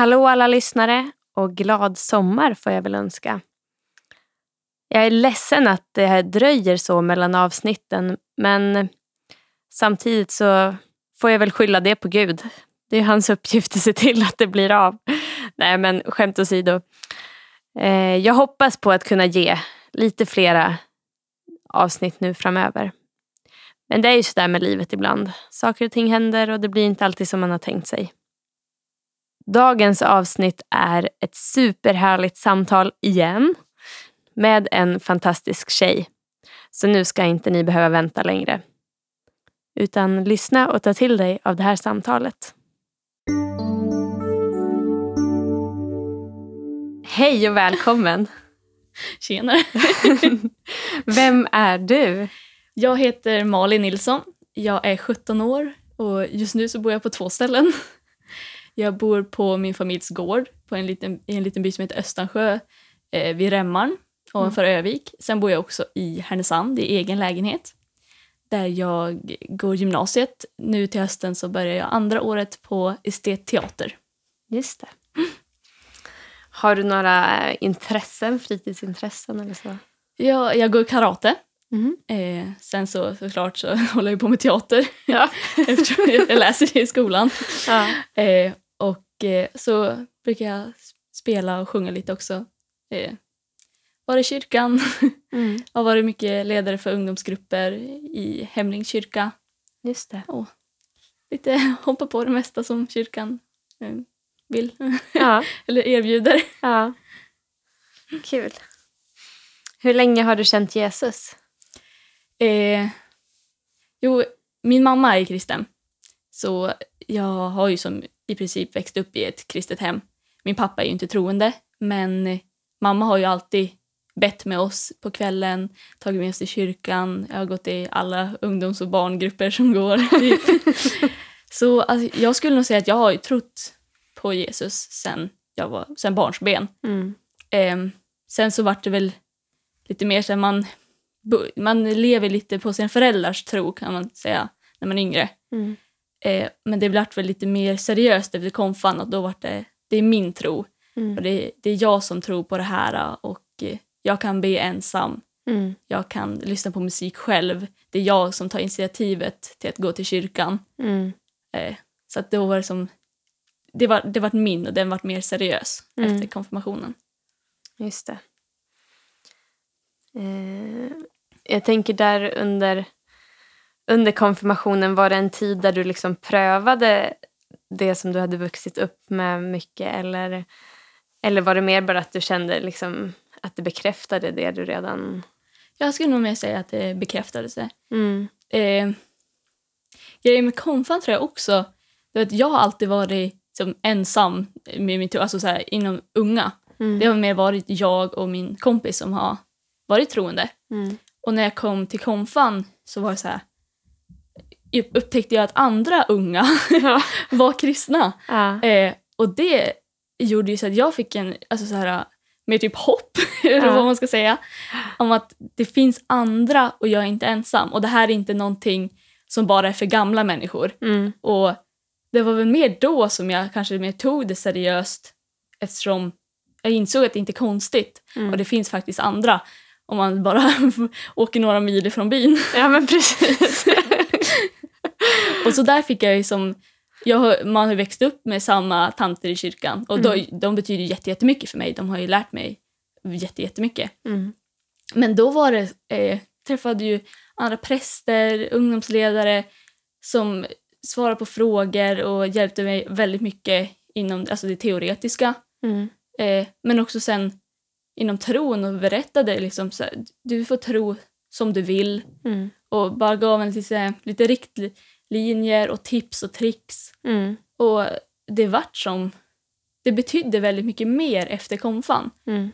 Hallå alla lyssnare och glad sommar får jag väl önska. Jag är ledsen att det här dröjer så mellan avsnitten men samtidigt så får jag väl skylla det på Gud. Det är hans uppgift att se till att det blir av. Nej men skämt åsido. Eh, jag hoppas på att kunna ge lite flera avsnitt nu framöver. Men det är ju sådär med livet ibland. Saker och ting händer och det blir inte alltid som man har tänkt sig. Dagens avsnitt är ett superhärligt samtal igen med en fantastisk tjej. Så nu ska inte ni behöva vänta längre. Utan lyssna och ta till dig av det här samtalet. Hej och välkommen! Tjenare! Vem är du? Jag heter Malin Nilsson. Jag är 17 år och just nu så bor jag på två ställen. Jag bor på min familjs gård på en liten, i en liten by som heter Östansjö eh, vid Remmarn ovanför Övik. Sen bor jag också i Härnösand i egen lägenhet där jag går gymnasiet. Nu till hösten så börjar jag andra året på estetteater. Just det. Har du några intressen, fritidsintressen eller så? Jag, jag går karate. Mhm. Eh, sen så såklart så håller jag på med teater Ja. eftersom jag läser det i skolan. ja. Eh, och eh, så brukar jag spela och sjunga lite också. Eh, var i kyrkan, Mm. har varit mycket ledare för ungdomsgrupper i Hemlings kyrka. Just det. Lite hoppa på det mesta som kyrkan eh, vill Ja. eller erbjuder. ja. Kul. Hur länge har du känt Jesus? Eh, jo, min mamma är kristen. Så jag har ju som i princip växt upp i ett kristet hem. Min pappa är ju inte troende, men mamma har ju alltid bett med oss på kvällen, tagit med oss till kyrkan. Jag har gått i alla ungdoms och barngrupper som går. Typ. Så alltså, jag skulle nog säga att jag har ju trott på Jesus sen jag var sen barnsben. Mm. Eh, sen så vart det väl lite mer här, man, man lever lite på sina föräldrars tro kan man säga när man är yngre. Mm. Eh, men det väl lite mer seriöst efter konfan och då vart det, det är min tro. Mm. Och det, det är jag som tror på det här och eh, jag kan be ensam. Mm. Jag kan lyssna på musik själv. Det är jag som tar initiativet till att gå till kyrkan. Mm. Eh, så att då var det som... Det var, det var min och den vart mer seriös Mm. efter konfirmationen. Just det. Eh, jag tänker där under, under konfirmationen, var det en tid där du liksom prövade det som du hade vuxit upp med mycket? Eller, eller var det mer bara att du kände liksom att det bekräftade det du redan... Jag skulle nog mer säga att det bekräftade sig. Mm. Eh, grejen med konfan tror jag också, att jag har alltid varit som ensam med min tro, alltså så här, inom unga. Mm. Det har mer varit jag och min kompis som har varit troende. Mm. Och när jag kom till konfan så var det så här, upptäckte jag att andra unga Ja. var kristna. Ja. Eh, och det gjorde ju så att jag fick en, alltså så här, mer typ hopp, eller Ja. vad man ska säga, om att det finns andra och jag är inte ensam. Och det här är inte någonting som bara är för gamla människor. Mm. Och det var väl mer då som jag kanske mer tog det seriöst eftersom jag insåg att det inte är konstigt Mm. och det finns faktiskt andra om man bara åker några mil ifrån byn. ja, men precis. Och så där fick jag ju som... Jag man har växt upp med samma tanter i kyrkan och då, de betyder jätte- jättemycket för mig. De har ju lärt mig jätte- jättemycket. Mm. Men då var det, eh, träffade ju andra präster, ungdomsledare som svarade på frågor och hjälpte mig väldigt mycket inom alltså det teoretiska. Mm. Eh, men också sen inom tron och berättade liksom så här, du får tro som du vill Mm. och bara gav en lite, lite riktlinjer och tips och tricks. Mm. Och det vart som... Det betydde väldigt mycket mer efter konfan. Mm.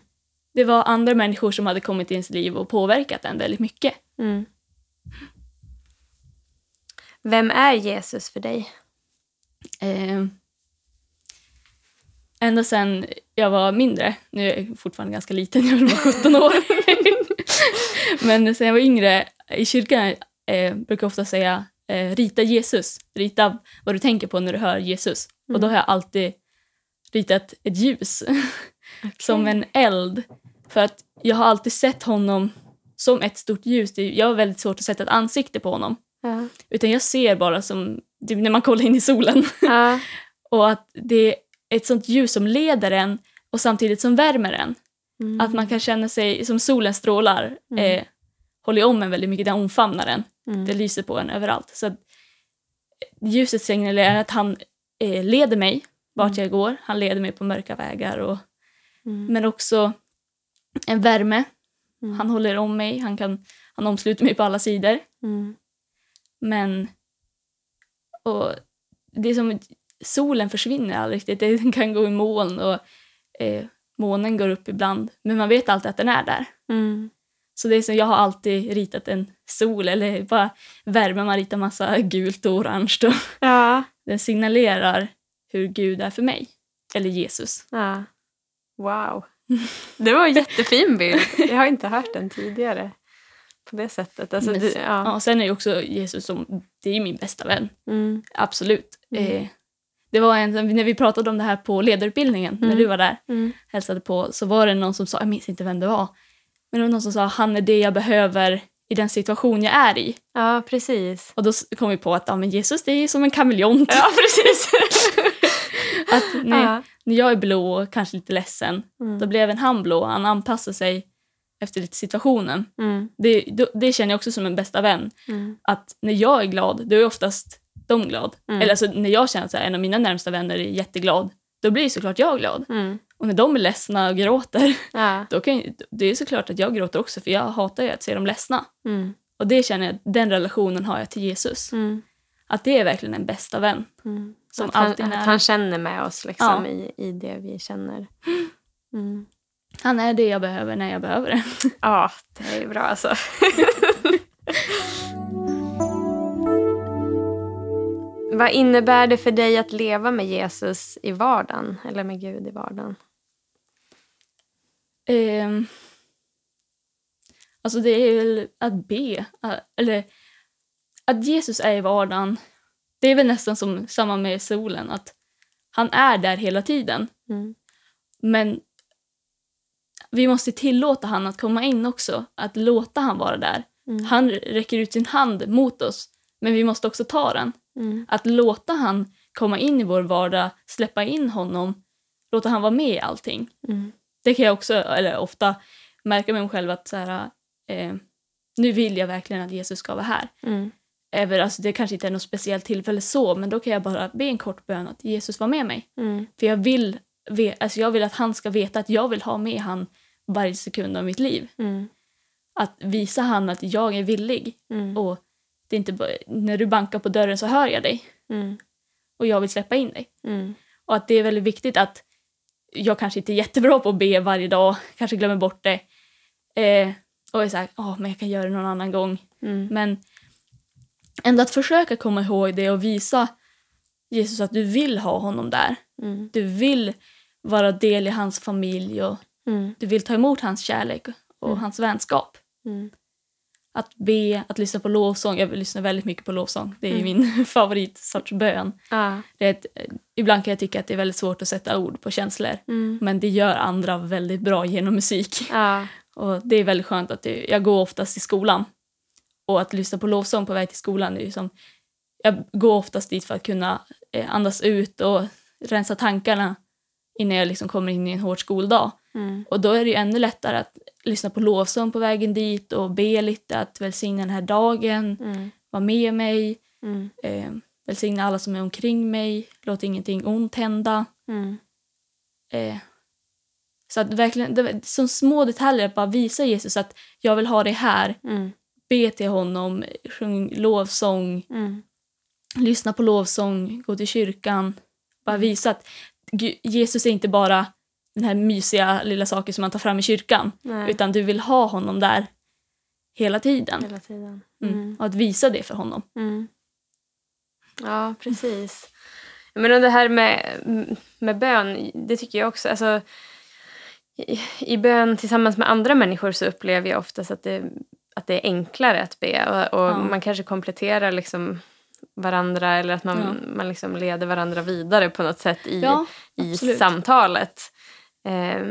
Det var andra människor som hade kommit i ens liv och påverkat en väldigt mycket. Mm. Vem är Jesus för dig? Eh, ända sen jag var mindre, nu är jag fortfarande ganska liten, jag var 17 år. Men sen jag var yngre, i kyrkan eh, brukar jag ofta säga eh, rita Jesus. Rita vad du tänker på när du hör Jesus. Och då har jag alltid ritat ett ljus som en eld. För att jag har alltid sett honom som ett stort ljus. Jag har väldigt svårt att sätta ett ansikte på honom. Ja. Utan jag ser bara som typ när man kollar in i solen. Ja. Och att det ett sånt ljus som leder en och samtidigt som värmer en. Mm. Att man kan känna sig som solens strålar. Mm. Eh, håller om en väldigt mycket, den omfamnar en. Mm. Det lyser på en överallt. Så att ljuset signalerar att han eh, leder mig vart jag går. Han leder mig på mörka vägar. Och, Mm. Men också en värme. Mm. Han håller om mig, han, kan, han omsluter mig på alla sidor. Mm. Men och det är som solen försvinner aldrig riktigt. Den kan gå i moln och eh, månen går upp ibland. Men man vet alltid att den är där. Mm. Så det är som, jag har alltid ritat en sol eller bara värme. Man ritar massa gult och orange. Och Ja. den signalerar hur Gud är för mig. Eller Jesus. ja. Wow. Det var en jättefin bild. Jag har inte hört den tidigare. På det sättet. Alltså, Men s- ja. Ja, sen är ju också Jesus som, det är min bästa vän. Mm. Absolut. Mm. Eh, det var en, när vi pratade om det här på ledarutbildningen, när Mm. du var där. Mm. hälsade på så var det någon som sa, jag minns inte vem det var, men det var någon som sa han är det jag behöver i den situation jag är i. ja, precis. Och då kom vi på att ja, men Jesus det är ju som en kameleont. Ja, precis. att när, ja. när jag är blå och kanske lite ledsen, Mm. då blir även han blå. Han anpassar sig efter lite situationen. Mm. Det, då, det känner jag också som en bästa vän. Mm. Att när jag är glad, då är oftast de glad. Mm. Eller alltså, när jag känner att en av mina närmsta vänner är jätteglad, då blir såklart jag glad. Mm. Och när de är ledsna och gråter, Ja. då kan, det är såklart att jag gråter också för jag hatar ju att se dem ledsna. Mm. Och det känner jag, den relationen har jag till Jesus. Mm. Att det är verkligen en bästa vän. Mm. Som att, han, alltid är att han känner med oss liksom, Ja. i, i det vi känner. Mm. Han är det jag behöver när jag behöver det. Ja, det är bra alltså. Vad innebär det för dig att leva med Jesus i vardagen? Eller med Gud i vardagen? Ehm, alltså det är väl att be. Eller att Jesus är i vardagen. Det är väl nästan som samma med solen. Att han är där hela tiden. Mm. Men vi måste tillåta han att komma in också. Att låta han vara där. Mm. Han räcker ut sin hand mot oss. Men vi måste också ta den. Mm. Att låta han komma in i vår vardag, släppa in honom, låta han vara med i allting. Mm. Det kan jag också, eller ofta, märka med mig själv att så här, eh, nu vill jag verkligen att Jesus ska vara här. Mm. Även, alltså, det kanske inte är något speciellt tillfälle så, men då kan jag bara be en kort bön att Jesus var med mig. Mm. För jag vill, alltså, jag vill att han ska veta att jag vill ha med han varje sekund av mitt liv. Mm. Att visa han att jag är villig. Mm. Och det är inte bara, när du bankar på dörren så hör jag dig. Mm. Och jag vill släppa in dig. Mm. Och att det är väldigt viktigt att jag kanske inte är jättebra på att be varje dag, kanske glömmer bort det. Eh, och är såhär, ja men jag kan göra det någon annan gång. Mm. Men ändå att försöka komma ihåg det och visa Jesus att du vill ha honom där. Mm. Du vill vara del i hans familj och Mm. du vill ta emot hans kärlek och Mm. hans vänskap. Att be, att lyssna på lovsång. Jag lyssnar väldigt mycket på lovsång. Det är Mm. min favoritsorts bön. Ja. Det är ett, ibland kan jag tycka att det är väldigt svårt att sätta ord på känslor. Mm. Men det gör andra väldigt bra genom musik. Ja. Och det är väldigt skönt att det, jag går oftast i skolan. Och att lyssna på lovsång på väg till skolan är ju som... Jag går oftast dit för att kunna eh, andas ut och rensa tankarna innan jag liksom kommer in i en hård skoldag. Mm. Och då är det ju ännu lättare att lyssna på lovsång på vägen dit och be lite, att välsigna den här dagen, Mm. vara med mig, Mm. eh, välsigna alla som är omkring mig, låt ingenting ont hända. Mm. Eh, så att verkligen, det, som små detaljer, att bara visa Jesus att jag vill ha det här, Mm. be till honom, sjung lovsång, Mm. lyssna på lovsång, gå till kyrkan. Bara visa att Jesus är inte bara den här mysiga lilla saken som man tar fram i kyrkan, Nej. utan du vill ha honom där hela tiden. Hela tiden. Mm. Mm. Och att visa det för honom. Mm. Ja, precis. Men det här med, med bön, det tycker jag också... Alltså, i, I bön tillsammans med andra människor så upplever jag oftast att det, att det är enklare att be. Och, och Ja. Man kanske kompletterar liksom varandra eller att man, Ja. man liksom leder varandra vidare på något sätt i, Ja, i samtalet. Eh,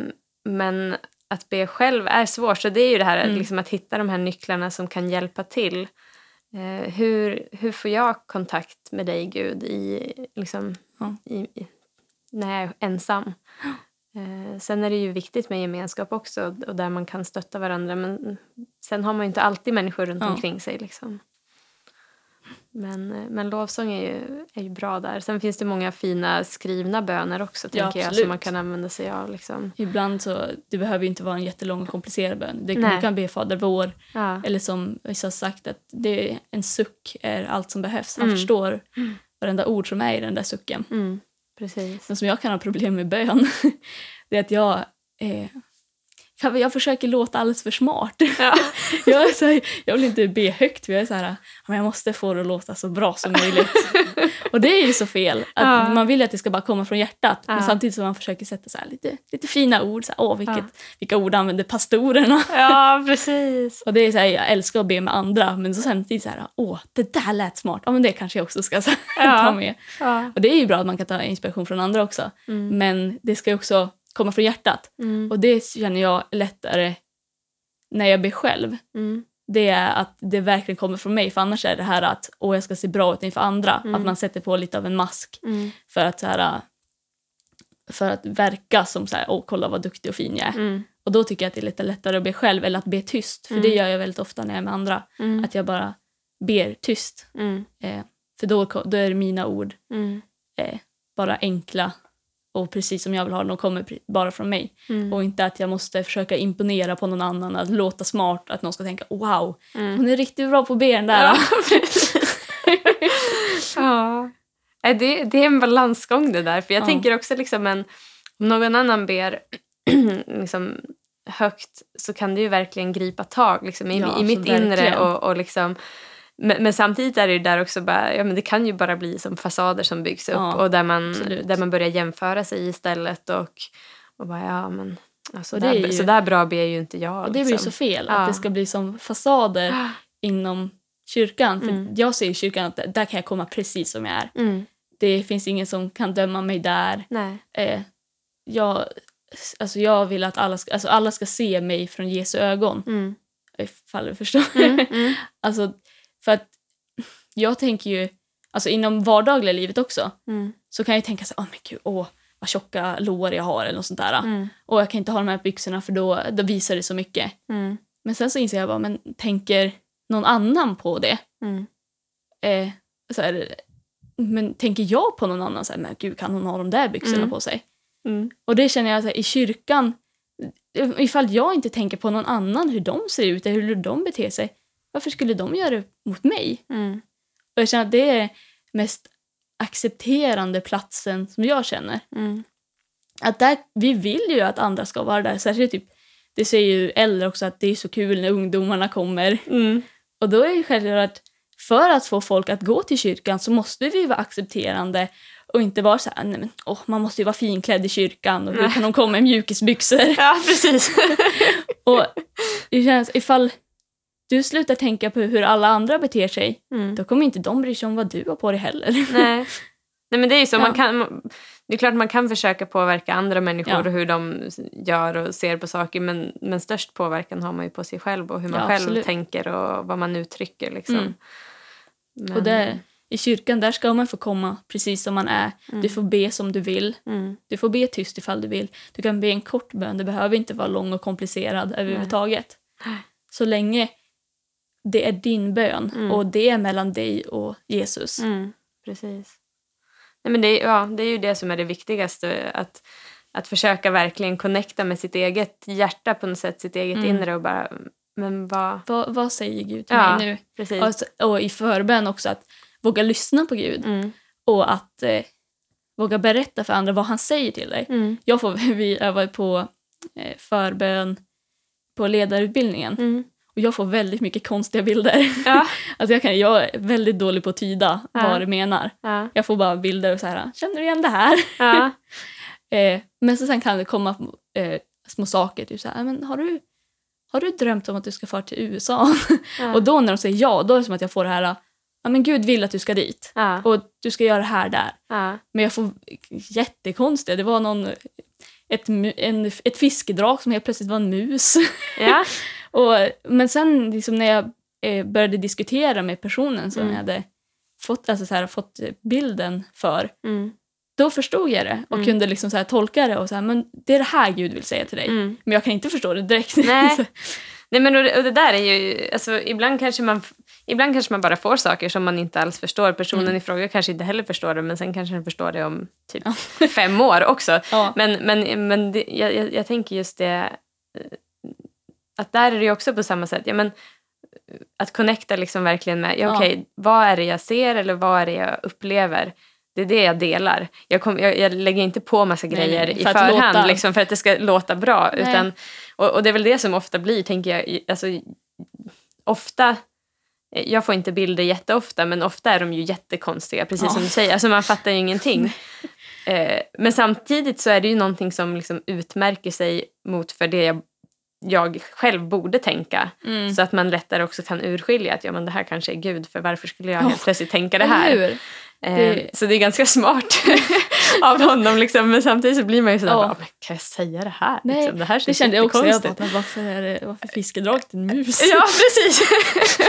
men att be själv är svårt. Så det är ju det här Mm. liksom, att hitta de här nycklarna som kan hjälpa till. Eh, hur, hur får jag kontakt med dig, Gud, i, liksom, Ja. i, när jag är ensam? Eh, sen är det ju viktigt med gemenskap också och där man kan stötta varandra. Men sen har man ju inte alltid människor runt Ja. omkring sig. Liksom. Men, eh, men lovsång är ju, är ju bra där. Sen finns det många fina skrivna böner också Ja, tänker jag, som man kan använda sig av. Liksom. Ibland så, det behöver ju inte vara en jättelång och komplicerad bön. Det, du kan be Fader vår, Ja. eller som vissa har sagt att det, en suck är allt som behövs. Han Mm. förstår varenda ord som är i den där sucken. Mm, precis. Men som jag kan ha problem med bön, det är att jag, eh, kan- jag försöker låta alldeles för smart. Ja. jag, är så här, jag vill inte be högt, för jag är så här, "Ja, men jag måste få det att låta så bra som möjligt. och det är ju så fel. Att Ja. Man vill att det ska bara komma från hjärtat, men Ja. samtidigt som man försöker sätta så lite, lite fina ord. Så här, Åh, vilket. Vilka ord använder pastorerna? ja, precis. Och det är så här, jag älskar att be med andra, men så samtidigt så här, åh, det där lät smart. Ja, men det kanske jag också ska ta med. Och det är ju bra att man kan ta inspiration från andra också. Mm. Men det ska ju också komma från hjärtat. Mm. Och det känner jag lättare när jag ber själv. Mm. Det är att det verkligen kommer från mig. För annars är det här att åh, jag ska se bra ut inför andra. Mm. Att man sätter på lite av en mask Mm. för att, så här, för att verka som så här, åh, kolla vad duktig och fin jag är. Mm. Och då tycker jag att det är lite lättare att be själv eller att be tyst. För Mm. det gör jag väldigt ofta när jag är med andra. Mm. Att jag bara ber tyst. Mm. Eh, för då, då är mina ord Mm. eh, bara enkla och precis som jag vill ha dem. De kommer bara från mig. Mm. Och inte att jag måste försöka imponera på någon annan, att låta smart, att någon ska tänka wow, Mm. hon är riktigt bra på att be den där. Ja, ja. Det, det är en balansgång det där. För jag Ja. tänker också liksom en, om någon annan ber liksom högt så kan det ju verkligen gripa tag liksom, i, Ja, i alltså mitt inre. verkligen. Och, och liksom, men, men samtidigt är det ju där också bara, ja, men det kan ju bara bli som fasader som byggs upp Ja, och där man, absolut. där man börjar jämföra sig istället och, och bara ja men alltså, där, är ju- så där bra ber ju inte jag. Och det blir ju liksom. så fel, Ja. att det ska bli som fasader inom kyrkan. För Mm. jag ser i kyrkan att där kan jag komma precis som jag är. Mm. Det finns ingen som kan döma mig där. Nej. Eh, jag, alltså jag vill att alla ska, alltså alla ska se mig från Jesu ögon. Mm. Ifall du förstår. Mm. Mm. Alltså, jag tänker ju, alltså inom vardagliga livet också, Mm. så kan jag tänka så här, åh men gud, åh, vad tjocka lår jag har eller något sånt där. Mm. Och jag kan inte ha de här byxorna för då, då visar det så mycket. Mm. Men sen så inser jag bara, men tänker någon annan på det? Mm. Eh, så här, men tänker jag på någon annan? Så här, men gud, kan hon ha de där byxorna Mm. på sig? Mm. Och det känner jag så här, i kyrkan, ifall jag inte tänker på någon annan, hur de ser ut eller hur de beter sig, varför skulle de göra det mot mig? Mm. Och jag känner att det är mest accepterande platsen som jag känner. Mm. Att där, vi vill ju att andra ska vara där. Särskilt typ, det säger ju äldre också att det är så kul när ungdomarna kommer. Mm. Och då är det självklart att för att få folk att gå till kyrkan så måste vi vara accepterande och inte vara så här, nej men åh, man måste ju vara finklädd i kyrkan och hur kan de komma i mjukisbyxor? Ja, precis. och det känns, ifall du slutar tänka på hur alla andra beter sig, Mm. då kommer inte de bry sig om vad du har på dig heller. Nej. Nej, men det är ju så. Ja. Man kan, det är klart man kan försöka påverka andra människor Ja. och hur de gör och ser på saker. Men, men störst påverkan har man ju på sig själv och hur man Ja, själv absolut. tänker och vad man uttrycker. Liksom. Mm. Men, Och det, i kyrkan där ska man få komma precis som man är. Du får be som du vill. Mm. Du får be tyst ifall du vill. Du kan be en kort bön. Det behöver inte vara lång och komplicerad överhuvudtaget. Så länge det är din bön Mm. och det är mellan dig och Jesus. Mm. Precis. Nej, men det, är, ja, det är ju det som är det viktigaste. Att, att försöka verkligen connecta med sitt eget hjärta på något sätt, sitt eget Mm. inre och bara, men vad... Vad, vad säger Gud till Ja, mig nu? Precis. Och, så- och i förbön också att våga lyssna på Gud Mm. och att eh, våga berätta för andra vad han säger till dig. Mm. Jag, får, vi övar på eh, förbön på ledarutbildningen Mm. Och jag får väldigt mycket konstiga bilder. Ja. Alltså jag, kan, jag är väldigt dålig på att tyda Ja. vad det menar. Ja. Jag får bara bilder och så här, känner du igen det här? Ja. Eh, men så sen kan det komma eh, små saker, typ så här, men har du, har du drömt om att du ska fara till USA? Och då när de säger ja, då är det som att jag får det här, ja men Gud vill att du ska dit. Och du ska göra det här där. Men jag får jättekonstiga, det var någon, ett, en, ett fiskedrag som helt plötsligt var en mus. Ja. och, men sen liksom när jag eh, började diskutera med personen som Mm. jag hade fått, alltså så här, fått bilden för, Mm. då förstod jag det och Mm. kunde liksom så här tolka det och så här, men det är det här Gud vill säga till dig. Mm. Men jag kan inte förstå det direkt. Nej. Nej, men och det, och det där är ju... Alltså, ibland, kanske man, ibland kanske man bara får saker som man inte alls förstår. Personen Mm. i fråga kanske inte heller förstår det, men sen kanske den förstår det om typ fem år också. ja. Men, men, men det, jag, jag, tänker just det... eh, Att där är det också på samma sätt. Ja, men, att connecta liksom verkligen med, ja, Ja. okej, vad är det jag ser eller vad är det jag upplever? Det är det jag delar. Jag, kom, jag, jag lägger inte på massa Nej, grejer nej, i för att förhand låta- liksom, för att det ska låta bra. Nej. Utan, och, och det är väl det som ofta blir, tänker jag. i- Alltså, ofta, jag får inte bilder jätteofta, men ofta är de ju jättekonstiga, precis Ja. som du säger. Alltså man fattar ju ingenting. Eh, men samtidigt så är det ju någonting som liksom utmärker sig mot för det jag, jag själv borde tänka. Mm. Så att man lättare också kan urskilja att ja, men det här kanske är Gud, för varför skulle jag Ja. helt plötsligt tänka det här? Eh, Det- Så det är ganska smart av honom, liksom. men samtidigt så blir man ju sådär, Ja. men kan jag säga det här? Nej, liksom? det här Det kände jag också. Jag bara, varför är det varför fiskedraget en mus? Ja, precis.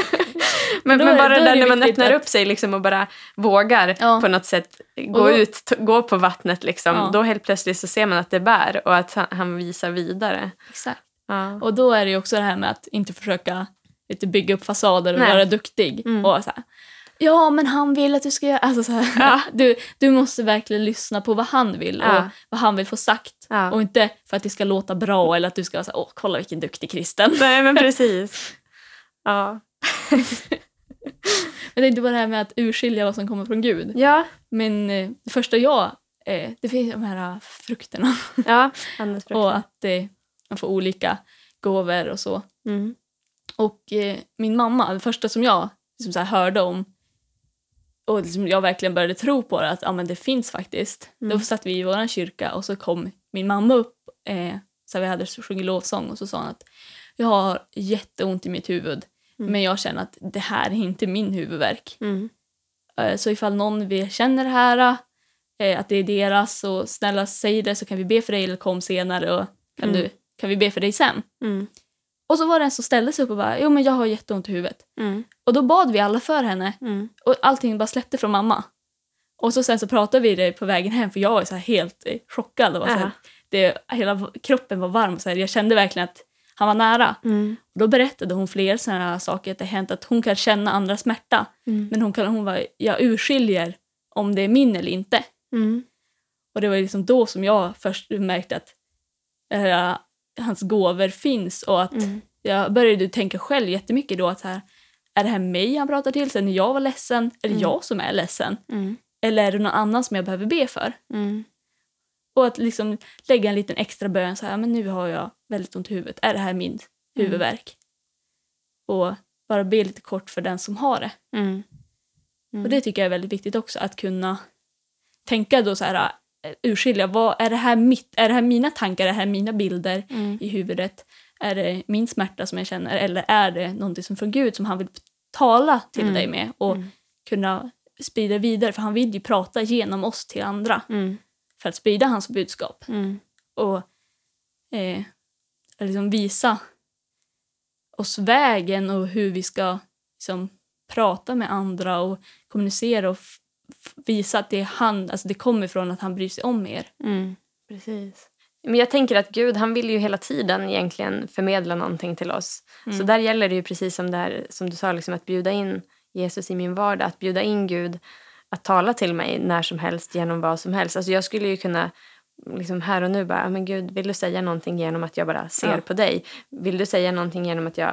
men, men är- bara där när man öppnar att- upp sig liksom och bara vågar Ja. på något sätt gå då- ut, gå på vattnet. Liksom. Ja. Då helt plötsligt så ser man att det bär och att han, han visar vidare. Exakt. Och då är det ju också det här med att inte försöka lite bygga upp fasader och Nej. vara duktig. Mm. Och så här, ja, men han vill att du ska göra... Alltså så här, Ja. du, du måste verkligen lyssna på vad han vill och Ja. vad han vill få sagt. Ja. Och inte för att det ska låta bra eller att du ska säga åh, kolla vilken duktig kristen. Nej, men precis. Ja. Men det är inte bara det här med att urskilja vad som kommer från Gud. Ja. Men eh, det första jag... Eh, det finns de här eh, frukterna ja. Andens och att eh, man får olika gåvor och så. Mm. Och eh, min mamma, det första som jag liksom så hörde om och liksom jag verkligen började tro på det, att ja, men det finns faktiskt. Mm. Då satt vi i vår kyrka och så kom min mamma upp, eh, så vi hade sjungit lovsång och så sa hon att jag har jätteont i mitt huvud Mm. men jag känner att det här är inte min huvudvärk. Mm. Eh, så ifall någon vi känner det här, eh, att det är deras, så snälla säg det så kan vi be för dig eller kom senare och kan, Mm. du, kan vi be för dig sen. Och så var det en som ställde sig upp och bara, jo men jag har jätteont i huvudet. Mm. Och då bad vi alla för henne Mm. och allting bara släppte från mamma. Och så sen så pratade vi det på vägen hem för jag var så helt eh, chockad. Och var så här, det, hela kroppen var varm. och Så här, jag kände verkligen att han var nära. Mm. Och då berättade hon fler sådana saker. Att det hänt att hon kan känna andra smärta. Mm. Men hon, kan, hon var, jag urskiljer om det är min eller inte. Mm. Och det var liksom då som jag först märkte att eh, hans gåvor finns. Och att Mm. jag började tänka själv jättemycket då att så här, är det här mig han pratar till? Sen när jag var ledsen, är det Mm. jag som är ledsen? Mm. Eller är det någon annan som jag behöver be för? Mm. Och att liksom lägga en liten extra bön så här, men nu har jag väldigt ont i huvudet. Är det här min huvudvärk? Och bara be lite kort för den som har det. Mm. Mm. Och det tycker jag är väldigt viktigt också, att kunna tänka då så här, urskilja, vad, är, det här mitt, är det här mina tankar, är det här mina bilder Mm. i huvudet? Är det min smärta som jag känner eller är det någonting som från Gud som han vill tala till Mm. dig med och Mm. kunna sprida vidare? För han vill ju prata genom oss till andra Mm. för att sprida hans budskap Mm. och eh, liksom visa oss vägen och hur vi ska liksom, prata med andra och kommunicera och visa att det är han, alltså det kommer från att han bryr sig om er. Mm, precis. Men jag tänker att Gud han vill ju hela tiden egentligen förmedla någonting till oss. Mm. Så där gäller det ju precis som, där, som du sa, liksom att bjuda in Jesus i min vardag. Att bjuda in Gud att tala till mig när som helst genom vad som helst. Alltså jag skulle ju kunna liksom här och nu bara, "Ja, men Gud, vill du säga någonting genom att jag bara ser Ja. på dig? Vill du säga någonting genom att jag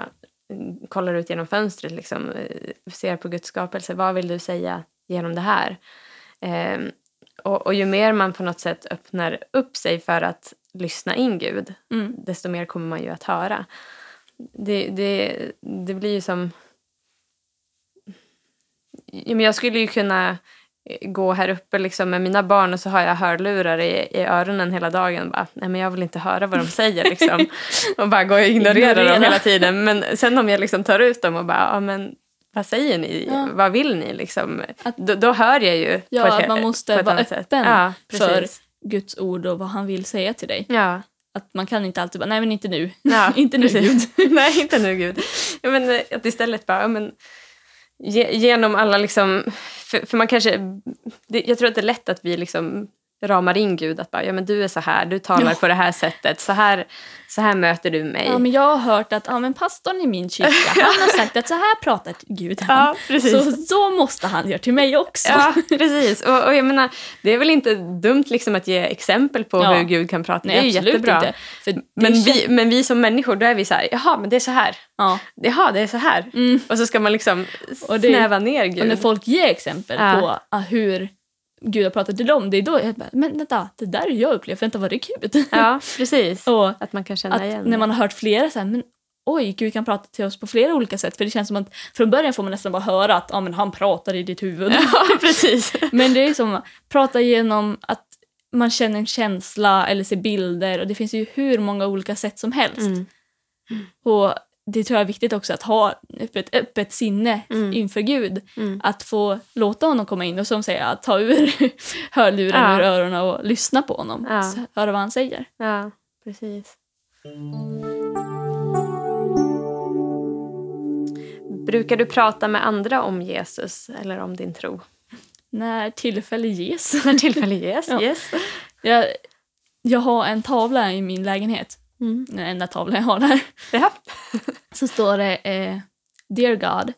mm, kollar ut genom fönstret, liksom, eh, ser på Guds skapelse? Vad vill du säga genom det här? Ehm, och, och ju mer man på något sätt öppnar upp sig för att lyssna in Gud, Mm. desto mer kommer man ju att höra. Det, det, det blir ju som... Jag skulle ju kunna eh, gå här uppe liksom med mina barn och så har jag hörlurar i, i öronen hela dagen. Bara, Nej, men jag vill inte höra vad de säger. Liksom. och bara gå och ignorera Ignorera. dem hela tiden. Men sen om jag liksom tar ut dem och bara, ja, men vad säger ni? Ja. Vad vill ni? Liksom? Att- då, då hör jag ju Ja, på ett, att man måste vara öppen ja, för. Guds ord och vad han vill säga till dig. Ja, Att man kan inte alltid bara, nej men inte nu. ja, inte nu. Gud. Nej, inte nu Gud. Men, eh, att istället bara, men, ge, genom alla liksom, för, för man kanske, det, jag tror att det är lätt att vi liksom ramar in Gud, att bara, ja men du är så här, du talar Ja. på det här sättet, så här, så här möter du mig. Ja, men jag har hört att ja, men pastorn i min kyrka, han har sagt att så här pratar Gud. Han. Ja. Så, så måste han göra till mig också. Ja, precis. Och, och jag menar, det är väl inte dumt liksom att ge exempel på Ja. hur Gud kan prata. Nej, det är ju jättebra. inte. Det Men vi, men vi som människor, då är vi så här, jaha, men det är så här. Ja. Jaha, det är så här. Mm. Och så ska man liksom Och det- snäva ner Gud. Och när folk ger exempel på ah, hur Gud har pratat till dem, det är då jag bara, men vänta, det där har jag upplevt, vänta var det Gud? Ja, precis. och Att man kan känna att igen när man har hört flera så här, men oj, Gud kan prata till oss på flera olika sätt. För det känns som att från början får man nästan bara höra att ah, men han pratar i ditt huvud. Ja, precis. men det är som att prata genom att man känner en känsla eller ser bilder och det finns ju hur många olika sätt som helst. Mm. Och det tror jag är viktigt också att ha ett öppet sinne Mm. inför Gud. Mm. Att få låta honom komma in och som säger att ta ur hörluren Ja. ur öronen och lyssna på honom. Ja. Så höra vad han säger. Ja, precis. Brukar du prata med andra om Jesus eller om din tro? När tillfälle ges. När tillfälle ges. Ja. yes. Jag, jag har en tavla i min lägenhet. Mm. Den enda tavlan jag har där. Ja. Så står det eh, Dear God,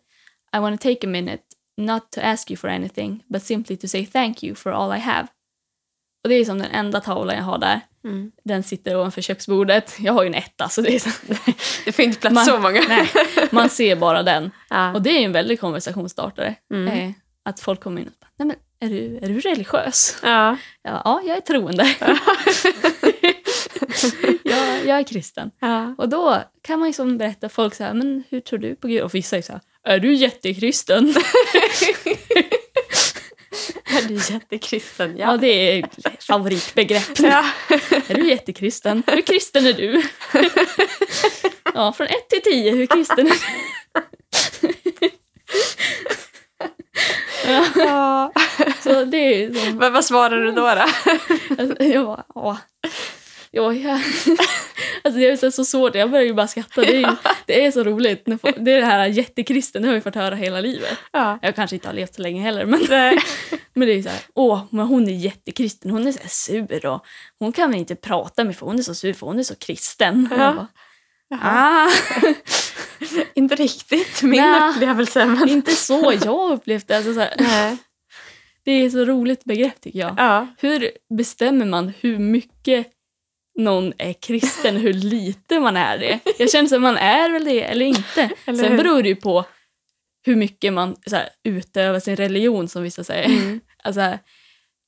I want to take a minute not to ask you for anything but simply to say thank you for all I have. Och det är som den enda tavlan jag har där. Mm. Den sitter ovanför köksbordet. Jag har ju en etta så det är så, Det får inte plats Man- så många. nej, man ser bara den. Ja. Och det är ju en väldig konversationsstartare. Mm. Eh, att folk kommer in och bara, nej men är du, är du religiös? Ja. Ja, ja, jag är troende. Jag, jag är kristen. Ja. Och då kan man ju som berätta för folk så här, men hur tror du på Gud? Och vissa är så här, är du jättekristen? Är du jättekristen? Ja, det är favoritbegrepp. Ja. Är du jättekristen? Hur kristen är du? ja, från ett till tio, hur kristen är du? ja, Ja. så det är som, Vad, vad svarar du då? då? alltså, jag bara, åh. Ja, jag, alltså det är så, svårt, jag börjar ju bara skratta. Det är, ju- det är så roligt. Det är det här jättekristen, det har jag ju fått höra hela livet. Ja. Jag kanske inte har levt så länge heller, men, men det är ju så här, åh, men hon är jättekristen, hon är så här sur och hon kan väl inte prata med för hon är så sur för hon är så kristen. Ja. ah, Inte riktigt min Nej. upplevelse. Men... inte så jag upplevt det. Alltså så här, det är ett så roligt begrepp tycker jag. Ja. Hur bestämmer man hur mycket någon är kristen, hur lite man är det? Jag känner att man är väl det eller inte. Eller Sen beror det ju på hur mycket man så här, utövar sin religion som vissa säger. Mm. Alltså,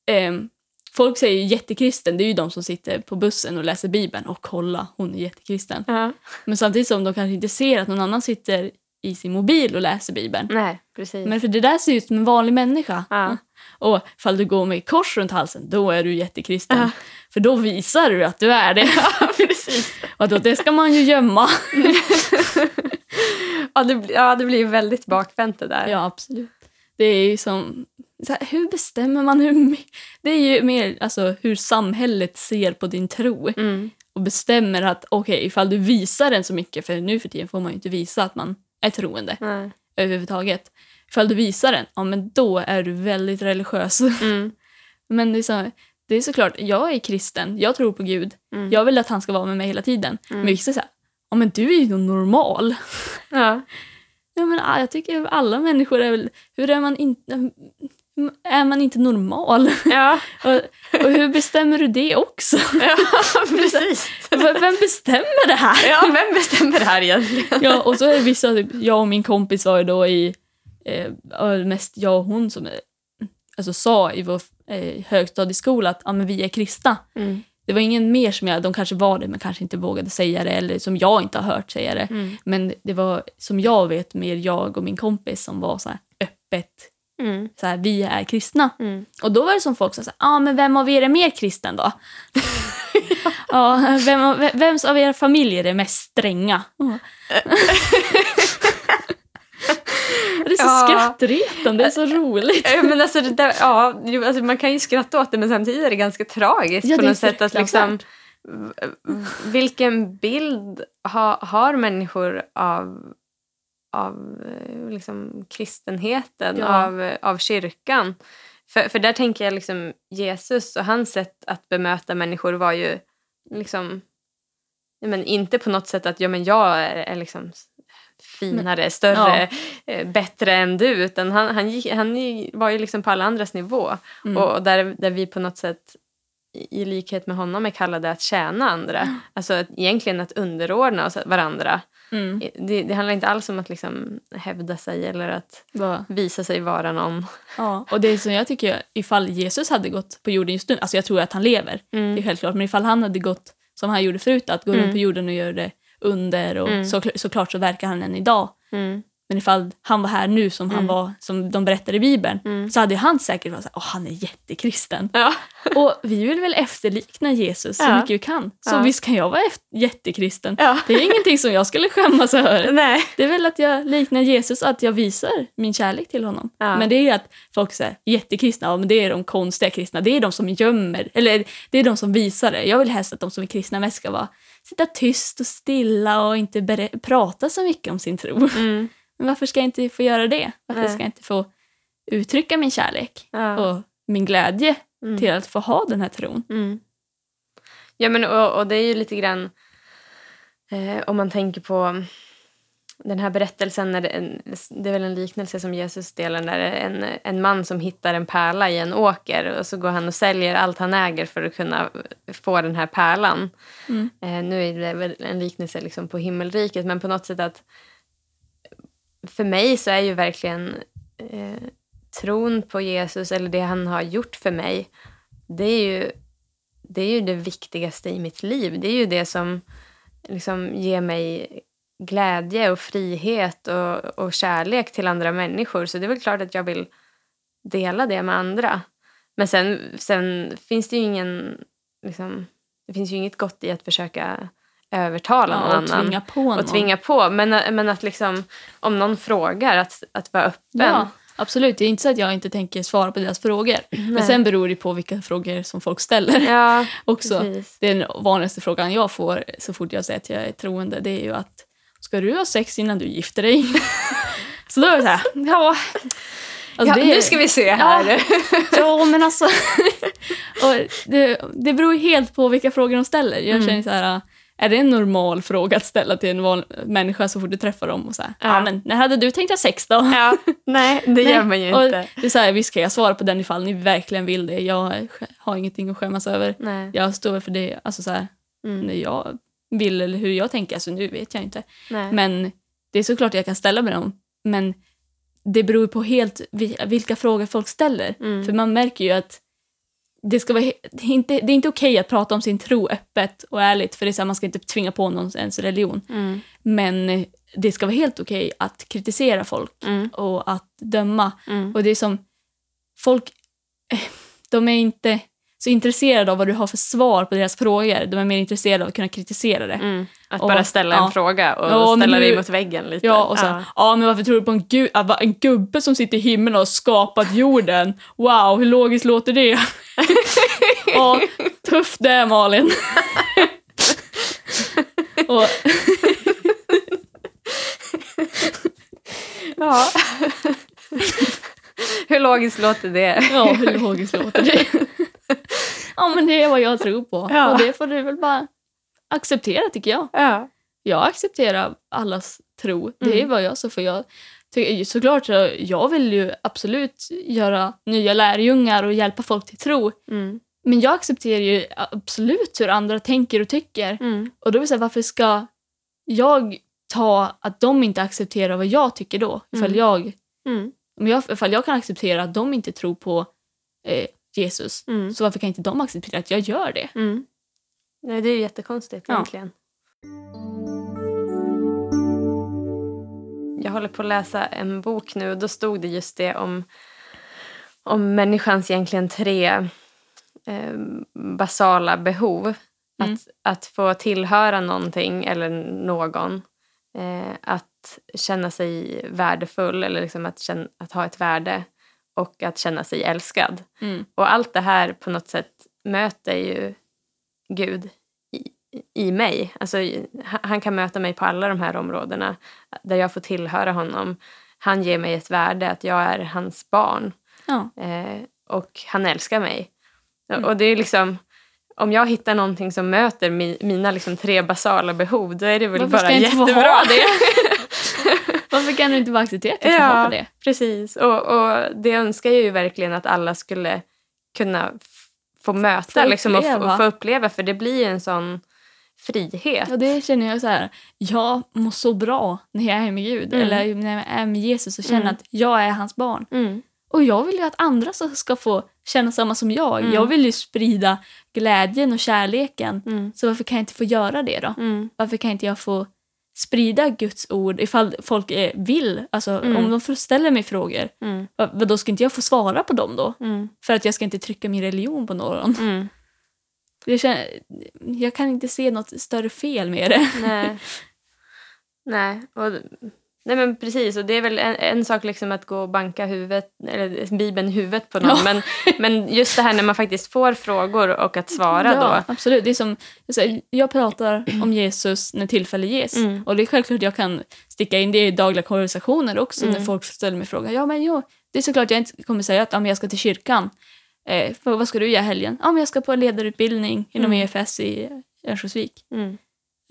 ehm, folk säger ju jättekristen, det är ju de som sitter på bussen och läser Bibeln och kolla, hon är jättekristen. Ja. Men samtidigt som de kanske inte ser att någon annan sitter i sin mobil och läser Bibeln. Nej, precis. Men för det där ser ut som en vanlig människa. Ja. Och ifall du går med kors runt halsen, då är du jättekristen. Ja. För då visar du att du är det. Ja, precis. Och då, det ska man ju gömma. Ja, det, ja, det blir ju väldigt bakvänt det där. Ja, absolut. Det är ju som... Här, hur bestämmer man hur... Det är ju mer alltså, hur samhället ser på din tro. Mm. Och bestämmer att okej, ifall du visar den så mycket, för nu för tiden får man ju inte visa att man är troende Nej. överhuvudtaget. Ifall du visar den, ja men då är du väldigt religiös. Mm. Men det är, så, det är såklart, jag är kristen, jag tror på Gud. Mm. Jag vill att han ska vara med mig hela tiden. Mm. Men vissa säger ja men du är ju normal. Ja. Ja, men, jag tycker alla människor är väl... Hur är man inte... Är man inte normal? Ja. och, och hur bestämmer du det också? ja, precis. Vem bestämmer det här? Ja, vem bestämmer det här egentligen? Ja, och så är det vissa, typ, jag och min kompis var ju då i, eh, mest jag och hon som alltså, sa i vår eh, högstadieskola att ja, men vi är kristna. Mm. Det var ingen mer som jag, de kanske var det men kanske inte vågade säga det eller som jag inte har hört säga det. Mm. Men det var som jag vet mer jag och min kompis som var så här öppet, Mm. så här, vi är kristna. Mm. Och då var det som folk sa, ja ah, men vem av er är mer kristen då? ja, vem, av- vems av era familjer är mest stränga? Det är så Ja. skrattretande, det är så roligt. Eh, Men alltså, där, ja, alltså man kan ju skratta åt det men samtidigt är det ganska tragiskt Ja, på något sätt. Att liksom, vilken bild ha, har människor av, av eh, liksom, kristenheten, Ja. av, eh, av kyrkan? För, för där tänker jag liksom Jesus och hans sätt att bemöta människor var ju liksom ja, men inte på något sätt att ja, men jag är, är liksom finare, större, eh, bättre än du. Utan han, han, gick, han var ju liksom på alla andras nivå. Mm. Och, och där, där vi på något sätt i i likhet med honom är kallade att tjäna andra. Alltså att, egentligen att underordna oss varandra. Mm. Det, det handlar inte alls om att liksom hävda sig eller att Bara, visa sig vara någon. ja. Och det är som jag tycker, ifall Jesus hade gått på jorden just nu, alltså jag tror att han lever, det är självklart, men ifall han hade gått som han gjorde förut, att gå runt på jorden och göra det under och Mm. så, såklart så verkar han än idag. Men ifall han var här nu som han Mm. var, som de berättar i Bibeln, Mm. så hade han säkert varit såhär, åh han är jättekristen. Ja. Och vi vill väl efterlikna Jesus så Ja. mycket vi kan. Så Ja. visst kan jag vara jättekristen. ja. Det är ingenting som jag skulle skämmas över. Nej. Det är väl att jag liknar Jesus, att jag visar min kärlek till honom. Men det är att folk säger jättekristna, ja, men det är de konstiga kristna. Det är de som gömmer, eller det är de som visar det. Jag vill helst att de som är kristna mest ska vara sitta tyst och stilla och inte prata så mycket om sin tro. Mm. Men varför ska jag inte få göra det? Varför Nej. ska jag inte få uttrycka min kärlek Ja. och min glädje Mm. till att få ha den här tron? Mm. Ja, men och, och det är ju lite grann eh, om man tänker på den här berättelsen, när det, en, det är väl en liknelse som Jesus delar där en, en man som hittar en pärla i en åker och så går han och säljer allt han äger för att kunna få den här pärlan. Mm. Eh, nu är det väl en liknelse liksom på himmelriket men på något sätt att för mig så är ju verkligen eh, tron på Jesus eller det han har gjort för mig det är ju det, är ju det viktigaste i mitt liv. Det är ju det som liksom ger mig glädje och frihet och, och kärlek till andra människor. Så det är väl klart att jag vill dela det med andra. Men sen, sen finns det ju ingen... Liksom, det finns ju inget gott i att försöka övertala någon Ja, och annan. tvinga på någon. och tvinga på. Men, men att liksom, om någon frågar, att, att vara öppen. Ja, absolut. Det är inte så att jag inte tänker svara på deras frågor. Men sen beror det på vilka frågor som folk ställer. Ja, också. precis. Den vanligaste frågan jag får så fort jag säger att jag är troende det är ju att ska du ha sex innan du gifter dig? så då är det så här, ja. Alltså ja, det, Nu ska vi se här. Ja, men alltså. och det, det beror helt på vilka frågor de ställer. Jag Mm. känner så här, är det en normal fråga att ställa till en van, människa så fort du träffar dem? Och så här, ja. Ja. men när hade du tänkt ha sex då? Ja, nej, det gör man ju och inte. Det är så här, visst kan jag svara på den ifall ni verkligen vill det. Jag har ingenting att skämmas över. Nej. Jag står för det, alltså så här, Mm. när jag vill eller hur jag tänker. Alltså nu vet jag inte. Nej. Men det är såklart jag kan ställa mig dem. Men det beror på helt vi- vilka frågor folk ställer. Mm. För man märker ju att det, ska vara, det är inte, det är inte okej att prata om sin tro öppet och ärligt. För det är så här, man ska inte tvinga på någon ens religion. Mm. Men det ska vara helt okej att kritisera folk Mm. och att döma. Mm. Och det är som, folk, eh, de är inte så intresserade av vad du har för svar på deras frågor. De är mer intresserade av att kunna kritisera det. Att Och- bara ställa en ja. fråga och men ställa dig du- mot väggen lite. Ja, och så, ja. ja, men varför tror du på en, gu- ah, en gubbe som sitter i himlen och har skapat jorden? Wow, hur logiskt låter det? ja, tufft det Malin. och, Ja. Hur logiskt låter det? ja, hur logiskt låter det? ja, men det är vad jag tror på. Ja. Och det får du väl bara acceptera tycker jag. Ja. jag accepterar allas tro. Det är Mm. vad jag så för jag såklart så jag vill ju absolut göra nya lärjungar och hjälpa folk till tro. Mm. Men jag accepterar ju absolut hur andra tänker och tycker. Mm. Och då vill säga, varför ska jag ta att de inte accepterar vad jag tycker då? Ifall, Mm. jag, Mm. om jag, ifall jag kan acceptera att de inte tror på eh, Jesus, Mm. så varför kan inte de acceptera att jag gör det? Nej, det är ju jättekonstigt Ja. egentligen. Jag håller på att läsa en bok nu och då stod det just det om, om människans egentligen tre eh, basala behov. Mm. Att, att få tillhöra någonting eller någon. Eh, att att känna sig värdefull eller liksom att, känna, att ha ett värde och att känna sig älskad. Mm. Och allt det här på något sätt möter ju Gud i, i mig. Alltså, han- kan möta mig på alla de här områdena där jag får tillhöra honom. Han ger mig ett värde, att jag är hans barn. Ja. Eh, och han älskar mig. Mm. Och det är liksom, om jag hittar någonting som möter mi, mina liksom tre basala behov, då är det väl Varför bara jättebra. det? Varför kan du inte bara acceptera att ha det? precis. Och, och det önskar jag ju verkligen att alla skulle kunna få möta Få liksom, och, och få uppleva, för det blir en sån frihet. Och det känner jag så här, jag mår så bra när jag är med Gud. Mm. Eller när jag är med Jesus och känner Mm. att jag är hans barn. Mm. Och jag vill ju att andra ska få känna samma som jag. Mm. Jag vill ju sprida glädjen och kärleken. Mm. Så varför kan jag inte få göra det då? Mm. Varför kan inte jag få sprida Guds ord ifall folk eh, vill? Alltså Mm. om de ställa mig frågor, Mm. då ska inte jag få svara på dem då? Mm. För att jag ska inte trycka min religion på någon. Mm. Jag, känner, jag kan inte se något större fel med det. Nej. Nej. Och, nej men precis, och det är väl en, en sak liksom att gå och banka huvudet, eller Bibeln i huvudet på någon. Ja. Men, men just det här när man faktiskt får frågor och att svara ja, då. absolut. Det är som, jag, pratar om Jesus när tillfälle ges. Mm. Och det är självklart jag kan sticka in det i dagliga konversationer också när Mm. folk ställer mig frågan. Ja, men jo, det är såklart jag inte kommer säga att ja, men jag ska till kyrkan. Eh, vad ska du göra helgen? Ja, men jag ska på ledarutbildning inom Mm. EFS i Örnsköldsvik. Mm.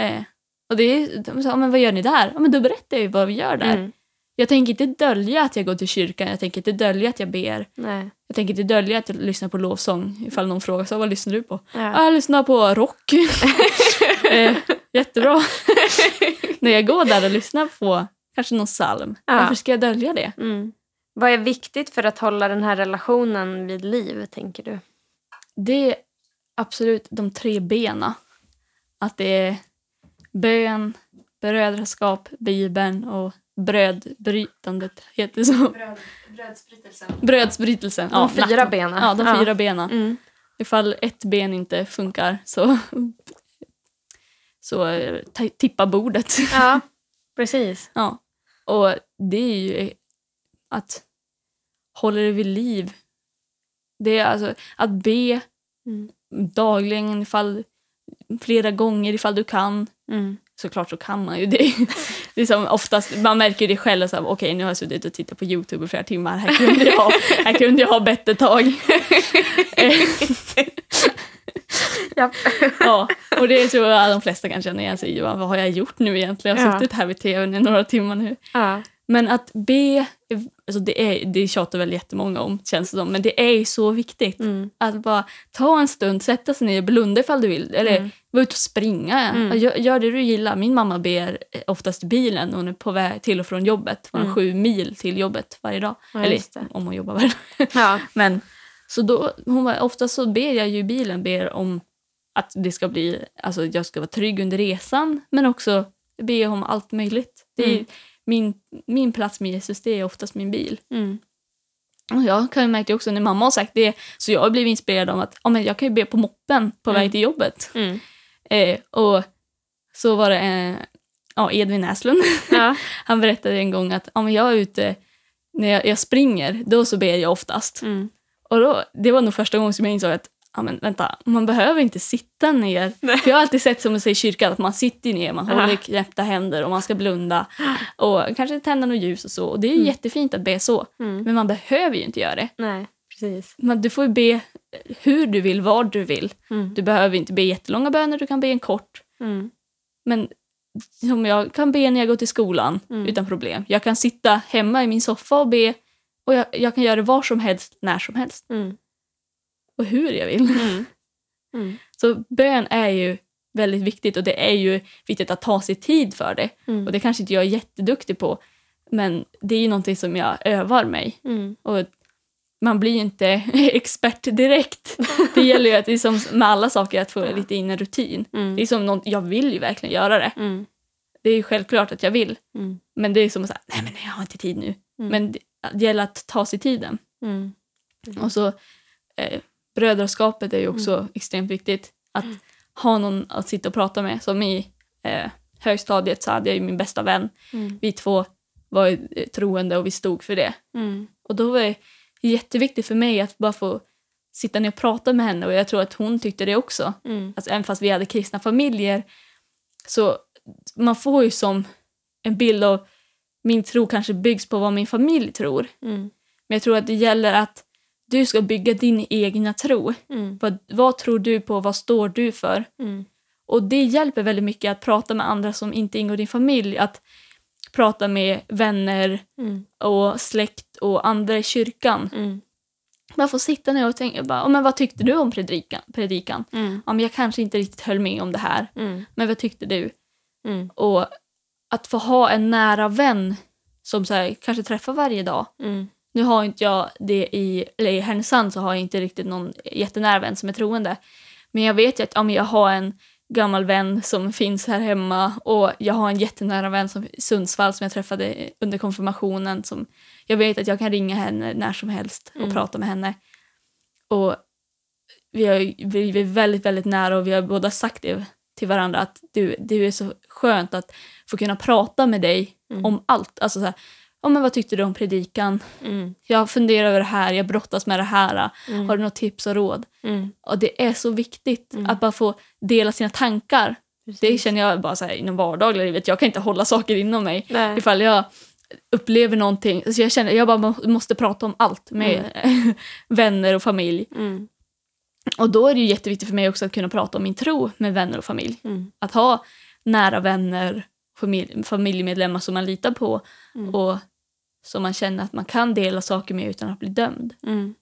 Eh, och det är, de sa, men vad gör ni där? Ja, men då berättar jag ju vad vi gör där. Mm. Jag tänker inte dölja att jag går till kyrkan, jag tänker inte dölja att jag ber. Nej. Jag tänker inte dölja att jag lyssnar på lovsång ifall någon frågar så vad lyssnar du på? Ja. Ja, jag lyssnar på rock. eh, jättebra. När jag går där och lyssnar på kanske någon psalm, Ja. varför ska jag dölja det? Mm. Vad är viktigt för att hålla den här relationen vid liv, tänker du? Det är absolut de tre bena. Att det är bön, brödraskap, bibeln och brödbrytandet. Heter det så? Brödsbrytelsen. Brödsbrytelsen. De fyra benen. Ja, de Ja. fyra benen. Mm. Ifall ett ben inte funkar så, så eh, tippa bordet. Ja, precis. Ja. Och det är ju att hålla det vid liv. Det är alltså att be Mm. dagligen ifall flera gånger ifall du kan. Mm. Såklart så kan man ju det. det är som oftast, man märker det själv, okej nu har jag suttit och tittat på Youtube i flera timmar, här kunde jag ha, här kunde jag ha bett ett tag. Ja, och det tror jag de flesta kan känna igen sig i. Vad har jag gjort nu egentligen? Jag har suttit här vid tvn i några timmar nu. Ja. Men att be, alltså det, är, det tjatar väl jättemånga om känns det som, men det är så viktigt. Mm. Att bara ta en stund, sätta sig ner, blunda ifall du vill, eller Mm. vara ute och springa. Mm. Gör, gör det du gillar. Min mamma ber eh, oftast i bilen när hon är på väg till och från jobbet. Hon har Mm. sju mil till jobbet varje dag. Ja, eller om hon jobbar varje dag. Ja. Men så då, hon var, oftast så ber jag ju i bilen, ber om att det ska bli, alltså jag ska vara trygg under resan, men också be om allt möjligt. Det är. Min, min plats med Jesus, det är oftast min bil. Mm. Och jag kan ju märka också när mamma har sagt det, så jag har blivit inspirerad av att ja, men jag kan ju be på moppen på Mm. väg till jobbet. Mm. Eh, och så var det eh, ja, Edvin Näslund. Ja. Han berättade en gång att ja, men jag är ute, när jag, jag springer, då så ber jag oftast. Mm. Och då, det var nog första gången som jag insåg att ja, men vänta, man behöver inte sitta ner. Nej. För jag har alltid sett som man säger i kyrkan att man sitter ner, man håller knäppta händer och man ska blunda och kanske tända något ljus och så. Och det är Mm. jättefint att be så, Mm. men man behöver ju inte göra det. Nej, precis. Men du får ju be hur du vill, vad du vill. Mm. Du behöver inte be jättelånga böner, du kan be en kort. Mm. Men som jag kan be när jag går till skolan Mm. utan problem. Jag kan sitta hemma i min soffa och be och jag, jag kan göra det var som helst, när som helst Mm. Och hur jag vill. Mm. Mm. Så bön är ju väldigt viktigt och det är ju viktigt att ta sig tid för det. Mm. Och det kanske inte jag är jätteduktig på, men det är ju någonting som jag övar mig. Mm. Och man blir ju inte expert direkt. Det gäller ju att det är som med alla saker att få lite in en rutin. Mm. Det är som något, jag vill ju verkligen göra det. Mm. Det är ju självklart att jag vill. Mm. Men det är som att säga, nej men jag har inte tid nu. Mm. Men det, det gäller att ta sig tiden. Och så eh, brödraskapet är ju också extremt viktigt. Att ha någon att sitta och prata med. Som i eh, högstadiet så hade jag ju min bästa vän. Mm. Vi två var eh, troende och vi stod för det. Mm. Och då var det jätteviktigt för mig att bara få sitta ner och prata med henne och jag tror att hon tyckte det också. Mm. Alltså, även fast vi hade kristna familjer så man får ju som en bild av min tro kanske byggs på vad min familj tror. Mm. Men jag tror att det gäller att du ska bygga din egna tro. Mm. Vad, vad tror du på? Vad står du för? Mm. Och det hjälper väldigt mycket att prata med andra som inte ingår i din familj. Att prata med vänner Mm. och släkt och andra i kyrkan. Mm. Man får sitta ner och tänka, bara, "Ja, men vad tyckte du om predikan? predikan? Mm. Ja, men jag kanske inte riktigt höll med om det här, Mm. men vad tyckte du? Mm. Och att få ha en nära vän som så här, kanske träffar varje dag. Nu har inte jag det i, eller i Härnösand så har jag inte riktigt någon jättenära vän som är troende. Men jag vet ju att ja, jag har en gammal vän som finns här hemma och jag har en jättenära vän som Sundsvall som jag träffade under konfirmationen. Som jag vet att jag kan ringa henne när som helst och Mm. prata med henne. Och vi vi är väldigt, väldigt nära och vi har båda sagt det till varandra att du, det är så skönt att få kunna prata med dig Mm. om allt. Alltså så här, ja, men vad tyckte du om predikan? Mm. Jag funderar över det här, jag brottas med det här. Mm. Har du något tips och råd? Mm. Och det är så viktigt Mm. att bara få dela sina tankar. Det Precis. känner jag bara så här, inom vardagliga livet. Jag kan inte hålla saker inom mig. Nej. Ifall jag upplever någonting. Så jag känner jag bara må- måste prata om allt med vänner och familj. Mm. Och då är det ju jätteviktigt för mig också att kunna prata om min tro med vänner och familj. Mm. Att ha nära vänner, familj, familjemedlemmar som man litar på Mm. och som man känner att man kan dela saker med utan att bli dömd. Mm.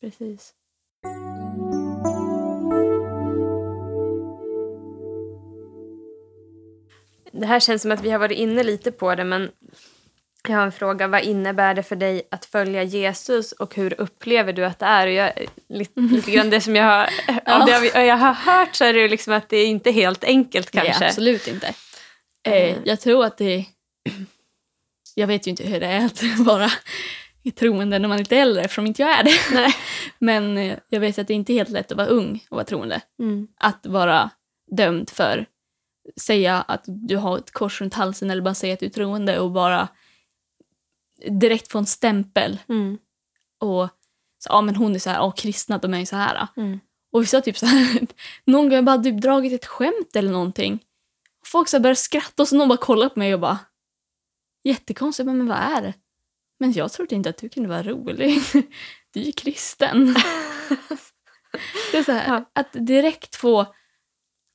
Precis. Det här känns som att vi har varit inne lite på det, men jag har en fråga. Vad innebär det för dig att följa Jesus och hur upplever du att det är? Och jag, lite, lite grann det som jag har, av det jag- har hört så är det liksom att det är inte helt enkelt kanske. Nej, absolut inte. Eh. jag tror att det... Jag vet ju inte hur det är att vara troende när man inte är äldre eftersom inte jag är det. Nej. Men eh, jag vet att det inte är helt lätt att vara ung och vara troende. Mm. Att vara dömd för säga att du har ett kors runt halsen eller bara säga att du är troende och bara direkt få en stämpel. Mm. Och så, ja men hon är så här, ja kristna de är ju så här. Mm. Och vissa typ så här, någon gång har jag bara typ dragit ett skämt eller någonting. Folk så börjar skratta och så någon bara kollar på mig och bara jättekonstigt, men, vad är det? Men jag trodde inte att du kunde vara rolig. Du är ju kristen. Det är så här, Ja. att direkt få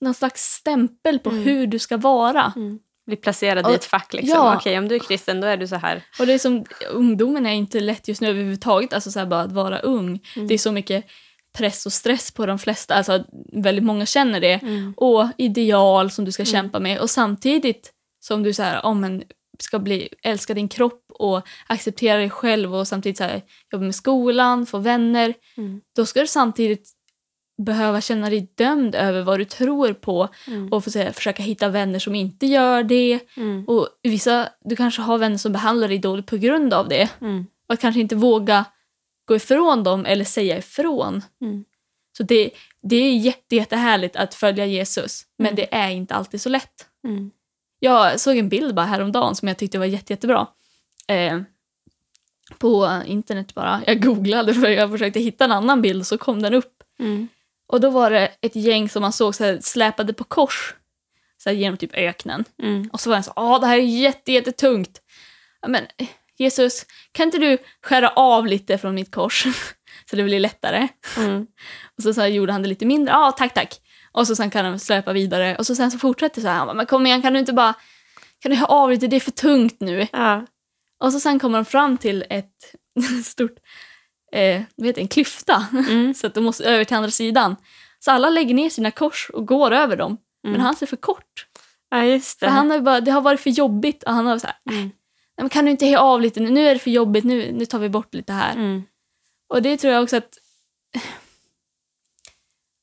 någon slags stämpel på Mm. hur du ska vara. Mm. Bli placerad Och- i ett fack. Liksom. ja. Okej, om du är kristen då är du så här. Och det är som, ungdomen är inte lätt just nu överhuvudtaget, alltså så här bara att vara ung. Mm. Det är så mycket press och stress på de flesta, alltså väldigt många känner det. Mm. och ideal som du ska Mm. kämpa med och samtidigt som du så här, oh, men, ska bli, älska din kropp och acceptera dig själv och samtidigt så här, jobba med skolan, få vänner. Mm. Då ska du samtidigt behöva känna dig dömd över vad du tror på Mm. och så här, försöka hitta vänner som inte gör det. Mm. Och vissa, du kanske har vänner som behandlar dig dåligt på grund av det. Mm. Och att kanske inte våga gå ifrån dem eller säga ifrån. Mm. Så det, det är jätte, jättehärligt att följa Jesus, men Mm. det är inte alltid så lätt. Jag såg en bild bara häromdagen som jag tyckte var jätte, jättebra. Eh, på internet bara. Jag googlade för jag försökte hitta en annan bild och så kom den upp. Mm. Och då var det ett gäng som man såg så här, släpade på kors så här, genom typ öknen. Mm. Och så var den så ja det här är jätte, jättetungt. Men eh, Jesus, kan inte du skära av lite från mitt kors så det blir lättare? Mm. Och så, så här, gjorde han det lite mindre. Ja, tack, tack. Och så sen kan han släpa vidare. Och så sen så fortsätter så här. Han bara, men kom igen, kan du inte bara... Kan du ha av lite? Det är för tungt nu. Ja. Och så sen kommer de fram till ett stort... Eh, det, en klyfta. Mm. så att de måste över till andra sidan. Så alla lägger ner sina kors och går över dem. Mm. Men han är för kort. ja, just det. För han har bara, det har varit för jobbigt. Och han har så här, Mm. Nej, men kan du inte ha av lite? Nu Nu är det för jobbigt. Nu, nu tar vi bort lite här. Mm. Och det tror jag också att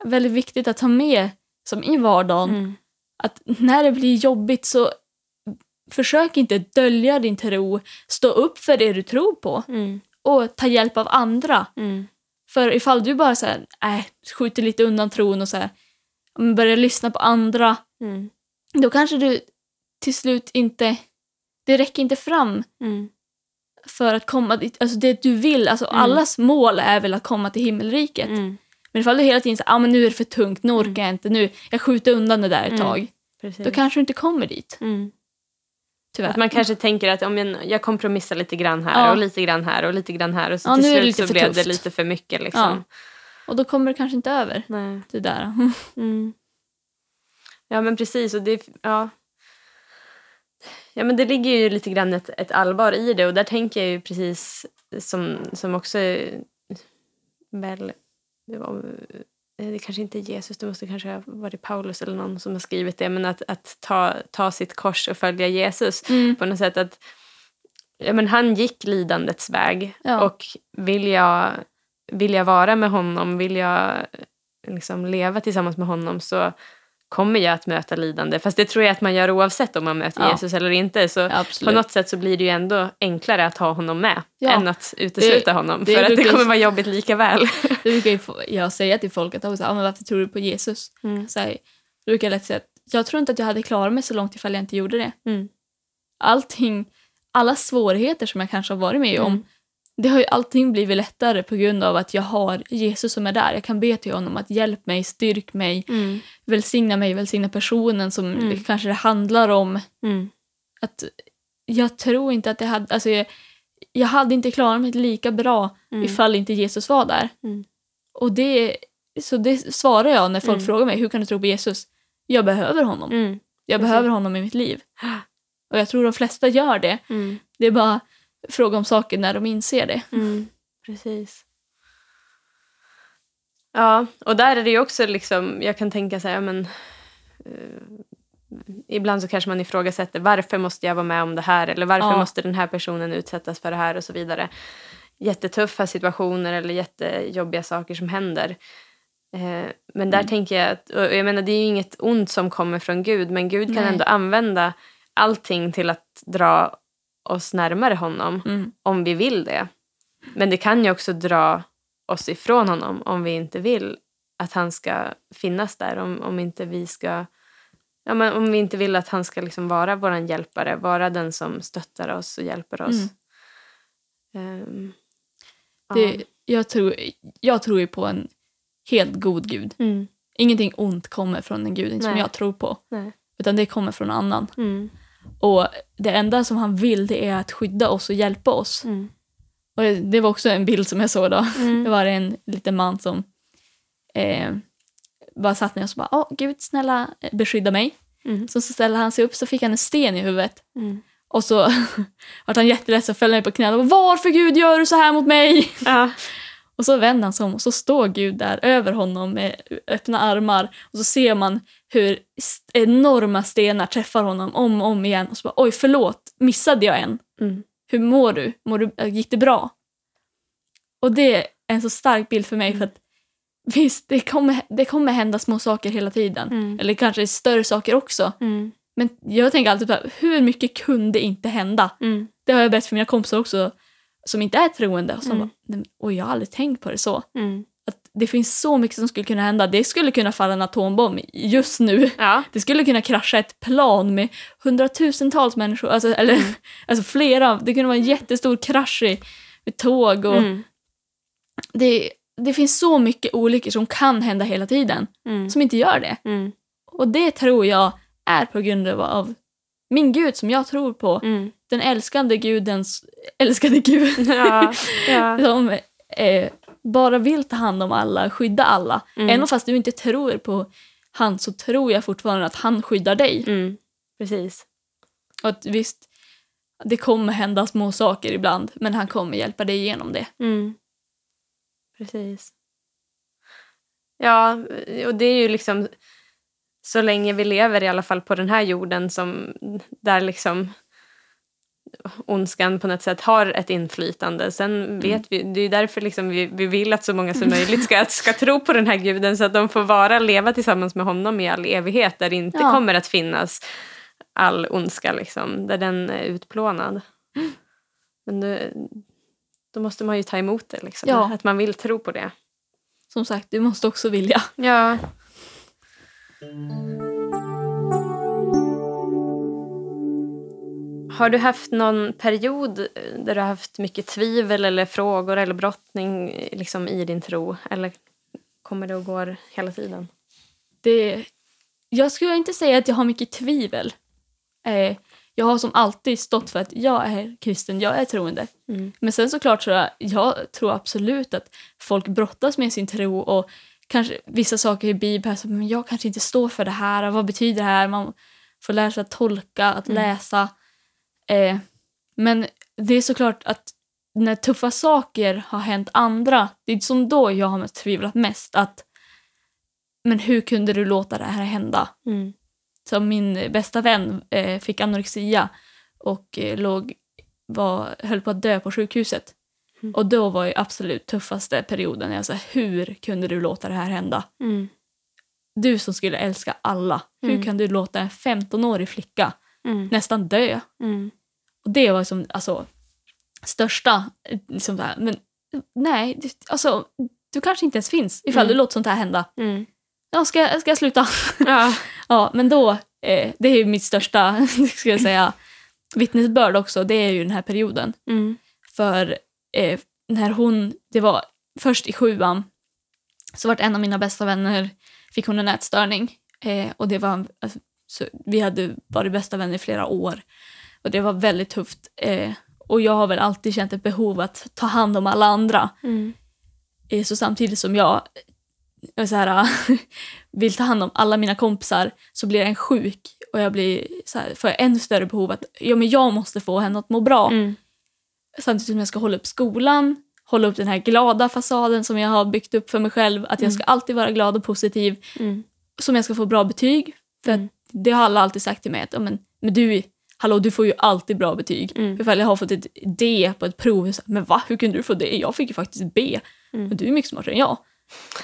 väldigt viktigt att ha med som i vardagen. Mm. Att när det blir jobbigt så försök inte dölja din tro. Stå upp för det du tror på Mm. och ta hjälp av andra. Mm. För ifall du bara så här, äh, skjuter lite undan tron och så här, börjar lyssna på andra, Mm. då kanske du till slut inte... Det räcker inte fram Mm. för att komma dit. Alltså det du vill, alltså Mm. allas mål är väl att komma till himmelriket. Mm. Men ifall du hela tiden säger ah, men nu är det för tungt, nu orkar jag inte, nu, jag skjuter undan det där ett Mm. tag. Precis. Då kanske du inte kommer dit, Mm. tyvärr. Att man kanske tänker att om jag, jag kompromissar lite grann här Ja. och lite grann här och lite grann här och så Ja, till slut lite så blev det lite för mycket. Liksom. Och då kommer du kanske inte över Nej. det där. Mm. Ja men precis. Och det, ja. ja men det ligger ju lite grann ett, ett allvar i det och där tänker jag ju precis som, som också är väl det, var, det kanske inte är Jesus, det måste kanske ha varit Paulus eller någon som har skrivit det men att, att ta, ta sitt kors och följa Jesus Mm. på något sätt att ja, men han gick lidandets väg Ja. och vill jag, vill jag vara med honom, vill jag liksom leva tillsammans med honom så kommer jag att möta lidande. Fast det tror jag att man gör oavsett om man möter Ja. Jesus eller inte. Så Ja, på absolut. något sätt så blir det ju ändå enklare att ha honom med Ja. än att utesluta Det- honom. det för att det brukar- kommer vara jobbigt lika väl. Det brukar ju jag säga till folk att ah, men varför tror du på Jesus? Mm. Så här, då brukar jag lätt säga att jag tror inte att jag hade klarat mig så långt ifall jag inte gjorde det. Mm. Allting, alla svårigheter som jag kanske har varit med om, Mm. Det har ju allting blivit lättare på grund av att jag har Jesus som är där. Jag kan be till honom att hjälp mig, styrk mig, Mm. välsigna mig, välsigna personen som Mm. det kanske det handlar om. Mm. Att jag tror inte att jag hade, alltså jag, jag hade inte klarat mig lika bra Mm. ifall inte Jesus var där. Mm. Och det, så det svarar jag när folk Mm. frågar mig hur kan du tro på Jesus? Jag behöver honom. Mm. Jag behöver honom i mitt liv. Och jag tror de flesta gör det. Det är bara fråga om saker när de inser det. Mm, precis. Ja, och där är det ju också liksom, jag kan tänka så här, men eh, ibland så kanske man ifrågasätter varför måste jag vara med om det här eller varför Ja. måste den här personen utsättas för det här och så vidare. Jättetuffa situationer eller jättejobbiga saker som händer. Eh, men där Mm. tänker jag att, och jag menar det är ju inget ont som kommer från Gud men Gud kan Nej. ändå använda allting till att dra oss närmare honom Mm. om vi vill det. Men det kan ju också dra oss ifrån honom om vi inte vill att han ska finnas där. Om, om inte vi ska... Ja, men om vi inte vill att han ska liksom vara vår hjälpare, vara den som stöttar oss och hjälper oss. Ehm, ja. Det, jag, tror, jag tror ju på en helt god gud. Mm, Ingenting ont kommer från en gud som jag tror på. nej. Utan det kommer från annan. Mm, Och det enda som han vill det är att skydda oss och hjälpa oss. mm, Och det var också en bild som jag såg då. mm. Det var en liten man som eh, bara satt ner och så bara Åh, Gud snälla beskydda mig. Mm. Så, så ställde han sig upp så fick han en sten i huvudet. Mm. Och så vart han jätteledsen och föll ner på knäna och bara, Varför Gud gör du så här mot mig? Ja. Och så vänder han sig om och så står Gud där över honom med öppna armar. Och så ser man hur enorma stenar träffar honom om och om igen. Och så bara, oj förlåt, missade jag en? Mm. Hur mår du? Mår du äh, gick det bra? Och det är en så stark bild för mig för att visst, det kommer, det kommer hända små saker hela tiden. Mm. Eller kanske större saker också. Mm. Men jag tänker alltid på hur mycket kunde inte hända? Mm. Det har jag berättat för mina kompisar också som inte är troende. Och som Mm. bara, "Nej, men- oj jag har aldrig tänkt på det så. Mm. Det finns så mycket som skulle kunna hända. Det skulle kunna falla en atombomb just nu. Ja. Det skulle kunna krascha ett plan med hundratusentals människor. Alltså, eller, alltså flera. Det kunde vara en jättestor krasch i, med tåg. Och Mm. det, det finns så mycket olyckor som kan hända hela tiden. Mm. Som inte gör det. Mm. Och det tror jag är på grund av, av min gud som jag tror på. Mm. Den älskande gudens älskade gud. Ja. Ja. som eh, bara vill ta hand om alla, skydda alla. Mm. Även fast du inte tror på han så tror jag fortfarande att han skyddar dig. Mm. Precis. Och att visst, det kommer hända små saker ibland men han kommer hjälpa dig igenom det. Mm. Precis. Ja, och det är ju liksom så länge vi lever i alla fall på den här jorden som där liksom ondskan på något sätt har ett inflytande. Sen vet vi, det är därför liksom vi, vi vill att så många som möjligt ska, ska tro på den här guden så att de får vara, leva tillsammans med honom i all evighet där det inte Ja. kommer att finnas all ondska liksom, där den är utplånad. Men då, då måste man ju ta emot det liksom, Ja. att man vill tro på det. Som sagt, du måste också vilja. Ja. Har du haft någon period där du har haft mycket tvivel eller frågor eller brottning liksom, i din tro? Eller kommer det och går hela tiden? Det, jag skulle inte säga att jag har mycket tvivel. Eh, jag har som alltid stått för att jag är kristen, jag är troende. Mm. Men sen såklart jag, jag tror absolut att folk brottas med sin tro och kanske vissa saker i Bibeln, så, men jag kanske inte står för det här, vad betyder det här? Man får lära sig att tolka, att Mm. läsa. Eh, men det är såklart att när tuffa saker har hänt andra, det är som då jag har tvivlat mest att men hur kunde du låta det här hända? Mm. som min bästa vän eh, fick anorexia och eh, låg, var, höll på att dö på sjukhuset. Mm. Och då var ju absolut tuffaste perioden. Jag sa, hur kunde du låta det här hända? Mm. Du som skulle älska alla. Hur Mm. kan du låta en 15-årig flicka Mm. nästan dö? Och det var som, alltså, största, liksom här, men nej, alltså, du kanske inte ens finns ifall Mm. du låter sånt här hända. Mm. Ja, ska, jag- ska jag sluta? Ja. Ja, men då, eh, det är ju mitt största ska jag säga, vittnesbörd också, det är ju den här perioden. Mm. För eh, när hon, det var först i sjuan, så vart en av mina bästa vänner, fick hon en ätstörning. Eh, och det var, alltså, så, vi hade varit bästa vänner i flera år. Och det var väldigt tufft. Eh, och jag har väl alltid känt ett behov att ta hand om alla andra. Mm. Eh, Så samtidigt som jag eh, så här, vill ta hand om alla mina kompisar så blir en sjuk och jag blir så här, får ännu större behov att ja, men jag måste få henne att må bra. Mm. Samtidigt som jag ska hålla upp skolan, hålla upp den här glada fasaden som jag har byggt upp för mig själv. Att jag ska alltid vara glad och positiv. Mm. Som jag ska få bra betyg. För Mm. det har alla alltid sagt till mig att ja, men, men du, hallå, du får ju alltid bra betyg. Mm. Ifall jag har fått ett D på ett prov, så, men va, hur kunde du få det? Jag fick ju faktiskt B. Mm. Men du är mycket smartare än jag.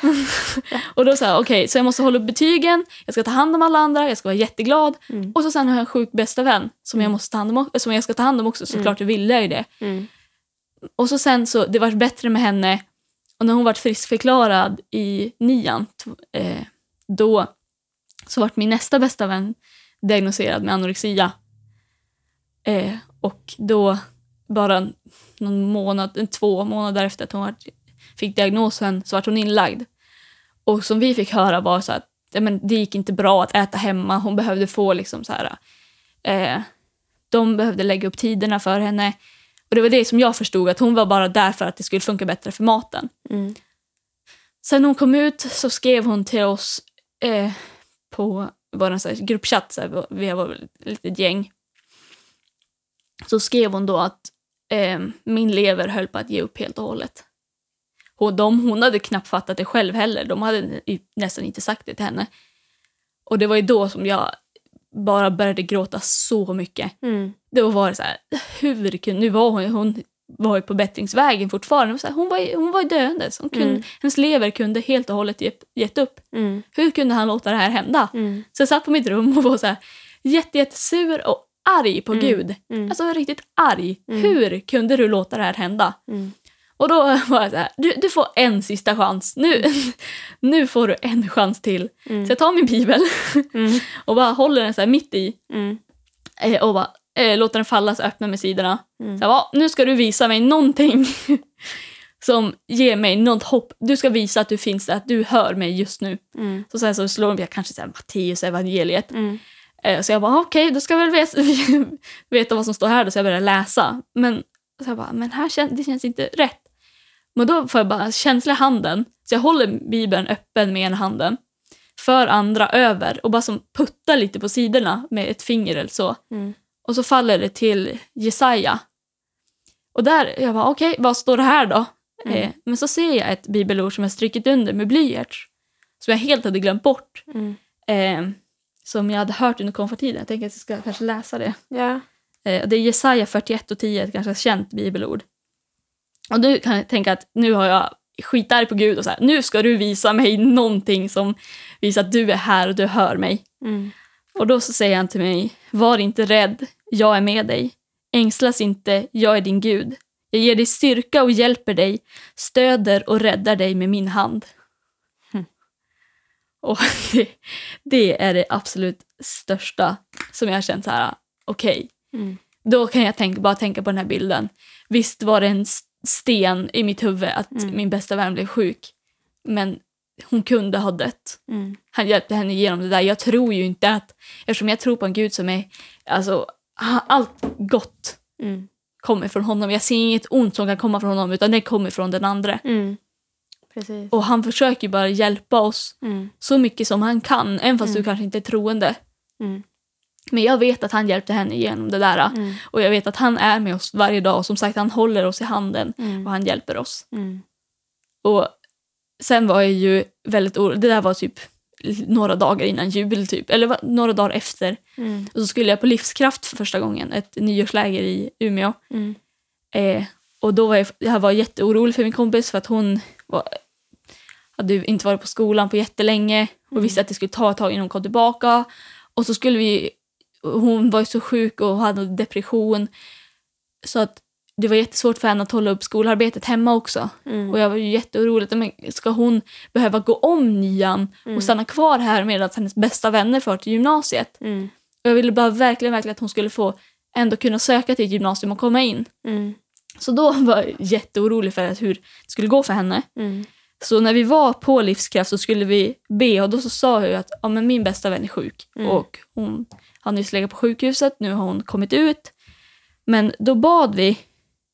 och då sa jag, okej, så jag måste hålla upp betygen, jag ska ta hand om alla andra, jag ska vara jätteglad. Mm. Och så sen har jag en sjuk bästa vän som jag, måste ta hand om, som jag ska ta hand om också, såklart jag ville jag ju det. Mm. Och så sen så, det vart bättre med henne och när hon vart friskförklarad i nian, eh, då så vart min nästa bästa vän diagnoserad med anorexia. Eh, och då, bara någon månad, två månader efter att hon fick diagnosen så vart hon inlagd. Och som vi fick höra var så att ja, men det gick inte bra att äta hemma. Hon behövde få liksom så här, eh, de behövde lägga upp tiderna för henne. Och det var det som jag förstod, att hon var bara där för att det skulle funka bättre för maten. Mm. Sen hon kom ut så skrev hon till oss eh, på vår gruppchatt, så här, vi var ett litet gäng. Så skrev hon då att eh, min lever höll på att ge upp helt och hållet. Och de, hon hade knappt fattat det själv heller. De hade nästan inte sagt det till henne. Och det var ju då som jag bara började gråta så mycket. Mm. Då var det så här, hur kunde, nu var hon, hon var ju på bättringsvägen fortfarande. Här, hon, var, hon var döendes. Hon kunde, Mm. Hennes lever kunde helt och hållet gett, gett upp. Mm. Hur kunde han låta det här hända? Mm. Så jag satt på mitt rum och var så här, jätte, jättesur och arg på Mm. Gud. Mm. Alltså riktigt arg. Mm. Hur kunde du låta det här hända? Mm. Och då var jag så här, du, du får en sista chans. Nu, nu får du en chans till. Mm. Så jag tar min bibel Mm. och bara håller den så här mitt i Mm. eh, och bara eh, låter den falla så öppna med sidorna. Mm. Så jag bara, nu ska du visa mig någonting som ger mig något hopp. Du ska visa att du finns där, att du hör mig just nu. Mm. Så sen så slår de, jag kanske säger Matteus evangeliet. Eh, Så jag bara, okej, då ska jag väl veta, veta vad som står här då, så jag börjar läsa. Men, så jag bara, men här kän, det känns inte rätt. Men då får jag bara känsla i handen, så jag håller bibeln öppen med ena handen, för andra över och bara som puttar lite på sidorna med ett finger eller så. Mm. Och så faller det till Jesaja. Och där, jag bara, okej, vad står det här då? Mm. Eh, men så ser jag ett bibelord som jag strykit under med blyerts, som jag helt hade glömt bort. Mm. Eh, som jag hade hört under konfirmatiden. Jag tänker att jag ska kanske läsa det. Eh, det är Jesaja 41 och 10, ett ganska känt bibelord. Och nu kan jag tänka att nu har jag skitarg på Gud och så här, nu ska du visa mig någonting som visar att du är här och du hör mig. Mm. Och då så säger han till mig, var inte rädd, jag är med dig. Ängslas inte, jag är din Gud. Jag ger dig styrka och hjälper dig, stöder och räddar dig med min hand. Och det, det är det absolut största som jag har känt så här, okej, Mm. då kan jag tänka, bara tänka på den här bilden. Visst var det en sten i mitt huvud att Mm. min bästa vän blev sjuk. Men hon kunde ha dött. Mm. Han hjälpte henne igenom det där. Jag tror ju inte att, eftersom jag tror på en gud som är, alltså allt gott Mm. kommer från honom. Jag ser inget ont som kan komma från honom utan det kommer från den andra. Mm. Precis. Och han försöker bara hjälpa oss Mm. så mycket som han kan, även fast Mm. du kanske inte är troende. Mm. Men jag vet att han hjälpte henne igenom det där. Mm. Och jag vet att han är med oss varje dag. Och som sagt, han håller oss i handen Mm. och han hjälper oss. Mm. Och sen var jag ju väldigt orolig. Det där var typ några dagar innan jul, typ. eller några dagar efter. Och så skulle jag på Livskraft för första gången, ett nyårsläger i Umeå. Eh, och då var jag, jag var jätteorolig för min kompis för att hon var, hade inte varit på skolan på jättelänge och visste att det skulle ta ett tag innan hon kom tillbaka. Och så skulle vi, hon var ju så sjuk och hade depression. Så att det var jättesvårt för henne att hålla upp skolarbetet hemma också. Mm. Och jag var ju jätteorolig. Men ska hon behöva gå om nian Mm. och stanna kvar här medan hennes bästa vänner för till gymnasiet? Mm. Och jag ville bara verkligen, verkligen att hon skulle få ändå kunna söka till ett gymnasium och komma in. Mm. Så då var jag jätteorolig för hur det skulle gå för henne. Så när vi var på Livskraft så skulle vi be och då så sa ju att ja, men min bästa vän är sjuk Mm. och hon har nyss legat på sjukhuset, nu har hon kommit ut. Men då bad vi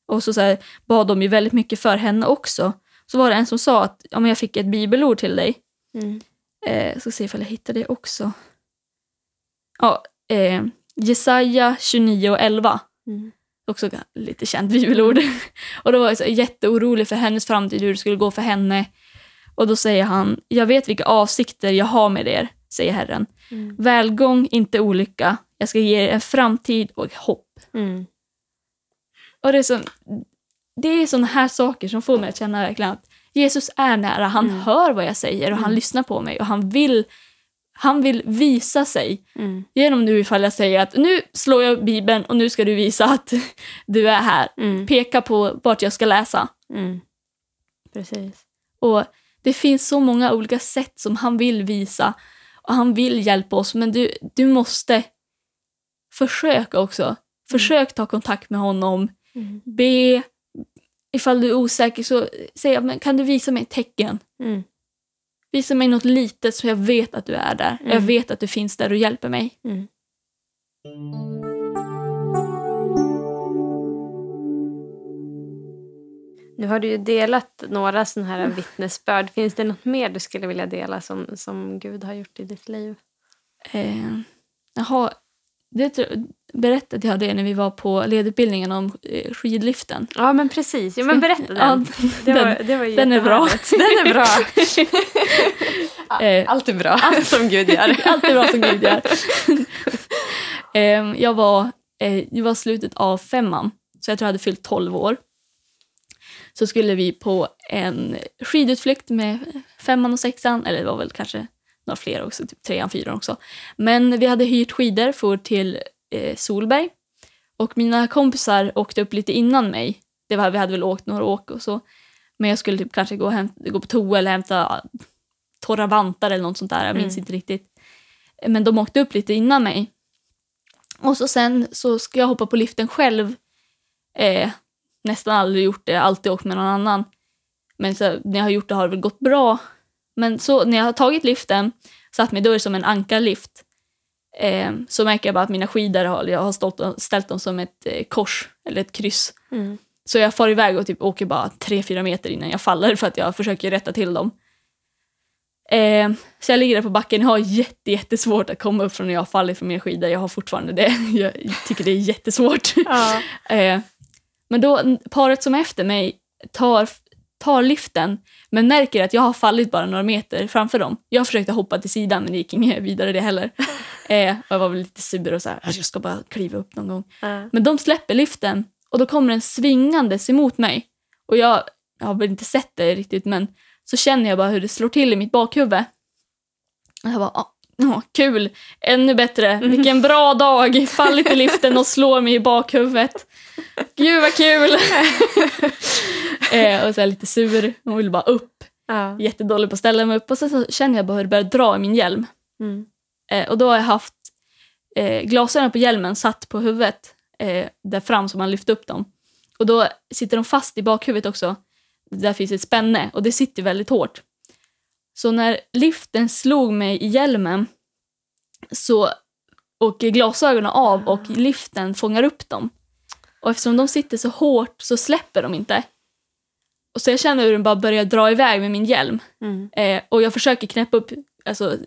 och så, så här, bad de ju väldigt mycket för henne också. Så var det en som sa att ja, men jag fick ett bibelord till dig. Mm. Eh, ska se ifall jag hittar det också. Ja, eh, Jesaja 29 och 11. Mm. Också lite känt bibelord. och då var jag så jätteorolig för hennes framtid, hur det skulle gå för henne. Och då säger han, jag vet vilka avsikter jag har med er, säger Herren. Mm. Välgång, inte olycka. Jag ska ge er en framtid och hopp. Mm. Och det är, så, det är såna här saker som får mig att känna verkligen att Jesus är nära. Han Mm. hör vad jag säger och han Mm. lyssnar på mig och han vill, han vill visa sig Mm. genom nu ifall jag säger att nu slår jag Bibeln och nu ska du visa att du är här. Mm. Peka på vart jag ska läsa. Mm. Precis. Och det finns så många olika sätt som han vill visa och han vill hjälpa oss men du, du måste försöka också. Försök ta kontakt med honom. Mm. Be. Ifall du är osäker så säg men kan du visa mig ett tecken? Mm. Visa mig något litet så jag vet att du är där. Jag Mm. vet att du finns där och hjälper mig. Mm. Nu har du ju delat några sådana här vittnesbörd. Finns det något mer du skulle vilja dela som, som Gud har gjort i ditt liv? Eh, jaha, det berättade jag det när vi var på ledutbildningen om eh, skidliften. Ja, men precis. Ja, men berätta den. Ja, det, den- var, det var den är bra. Den är bra. Eh, Allt är bra, allt som Gud gör. Allt är bra som Gud gör. Jag var eh, det var slutet av femman, så jag tror jag hade fyllt 12 år. Så skulle vi på en skidutflykt med femman och sexan, eller det var väl kanske några fler också, typ trean, fyran också. Men vi hade hyrt skidor för till eh, Solberg. Och mina kompisar åkte upp lite innan mig. Det var, vi hade väl åkt några åk och så. Men jag skulle typ kanske gå, hämta, gå på toa eller hämta torra vantar eller något sånt där. Jag minns Mm. inte riktigt. Men de åkte upp lite innan mig. Och så sen så ska jag hoppa på liften själv. Eh, nästan aldrig gjort det, alltid åkt med någon annan. Men så, när jag har gjort det har det väl gått bra. Men så när jag har tagit liften, satt mig då är det som en ankarlift. Eh, så märker jag bara att mina skidor har, jag har stått, ställt dem som ett eh, kors eller ett kryss. Mm. Så jag far iväg och typ åker bara 3-4 meter innan jag faller för att jag försöker rätta till dem. Eh, så jag ligger där på backen. Jag har jätte, jättesvårt att komma upp från när jag har fallit från mina skidor. Jag har fortfarande det. Jag tycker det är jättesvårt. Ja. Eh, men då, paret som är efter mig tar, tar liften men märker att jag har fallit bara några meter framför dem. Jag försökte hoppa till sidan men det gick inget vidare det heller. Eh, och jag var väl lite sur och så här, "Alltså, jag ska bara kliva upp någon gång. Ja. Men de släpper liften och då kommer den svingandes emot mig. Och jag, jag har väl inte sett det riktigt men så känner jag bara hur det slår till i mitt bakhuvud. Och jag bara, ah, ja, kul, ännu bättre, vilken bra dag, fallit i liften och slår mig i bakhuvudet. Gud vad kul! eh, och så lite sur och vill bara upp. Ja. Jättedålig på att ställa mig upp och sen så känner jag bara hur det börjar dra i min hjälm. Mm. Eh, och då har jag haft eh, glasögon på hjälmen satt på huvudet eh, där fram som man lyfter upp dem. Och då sitter de fast i bakhuvudet också. Där finns ett spänne och det sitter väldigt hårt. Så när liften slog mig i hjälmen så åker glasögonen av och liften fångar upp dem. Och eftersom de sitter så hårt så släpper de inte. Och så jag känner hur den bara börjar dra iväg med min hjälm. Mm. Eh, och jag försöker knäppa upp alltså, eh,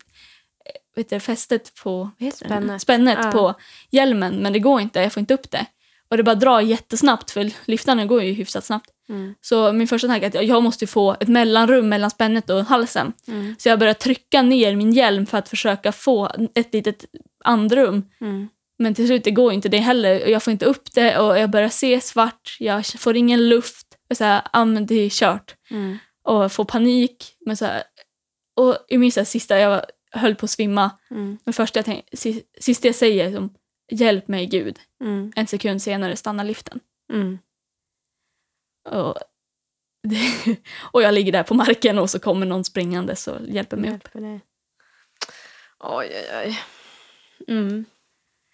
vet du, fästet på? Spännet. Spännet Ja. på hjälmen, men det går inte. Jag får inte upp det. Och det bara drar jättesnabbt, för liftarna går ju hyfsat snabbt. Mm. Så min första tanke är att jag måste få ett mellanrum mellan spännet och halsen. Mm. Så jag börjar trycka ner min hjälm för att försöka få ett litet andrum. Mm. Men till slut det går inte det heller. Och Jag får inte upp det och jag börjar se svart. Jag får ingen luft. Jag säger, ah, men det är kört. Mm. Och får panik. Men så här, och jag minns att sista, jag höll på att svimma. Mm. Men första jag tänkte, si- sista jag säger som, hjälp mig Gud. Mm. En sekund senare stannar liften. Mm. Och, det, och jag ligger där på marken och så kommer någon springande och hjälper mig upp. Hjälper dig. Oj, oj, oj. Mm.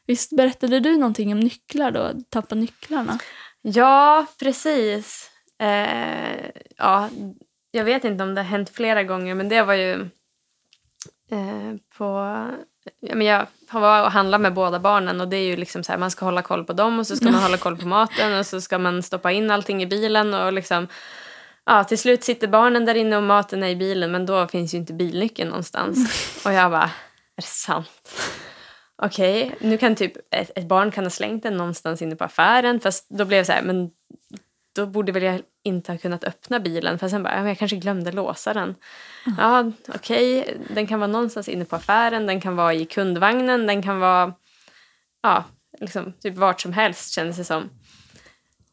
Visst berättade du någonting om nycklar då? Tappa nycklarna? Ja, precis. Eh, ja, jag vet inte om det har hänt flera gånger, men det var ju eh, på... Ja, men jag var och handlade med båda barnen och det är ju liksom så här, man ska hålla koll på dem och så ska man hålla koll på maten och så ska man stoppa in allting i bilen och liksom... Ja, till slut sitter barnen där inne och maten är i bilen men då finns ju inte bilnyckeln någonstans. Och jag bara, är det sant? Okej, nu kan typ ett, ett barn kan ha slängt den någonstans inne på affären fast då blev jag så här, men då borde väl jag inte ha kunnat öppna bilen för sen bara, ja, men jag kanske glömde låsa den. Ja, okej, den kan vara någonstans inne på affären, den kan vara i kundvagnen, den kan vara ja, liksom typ vart som helst kändes det som.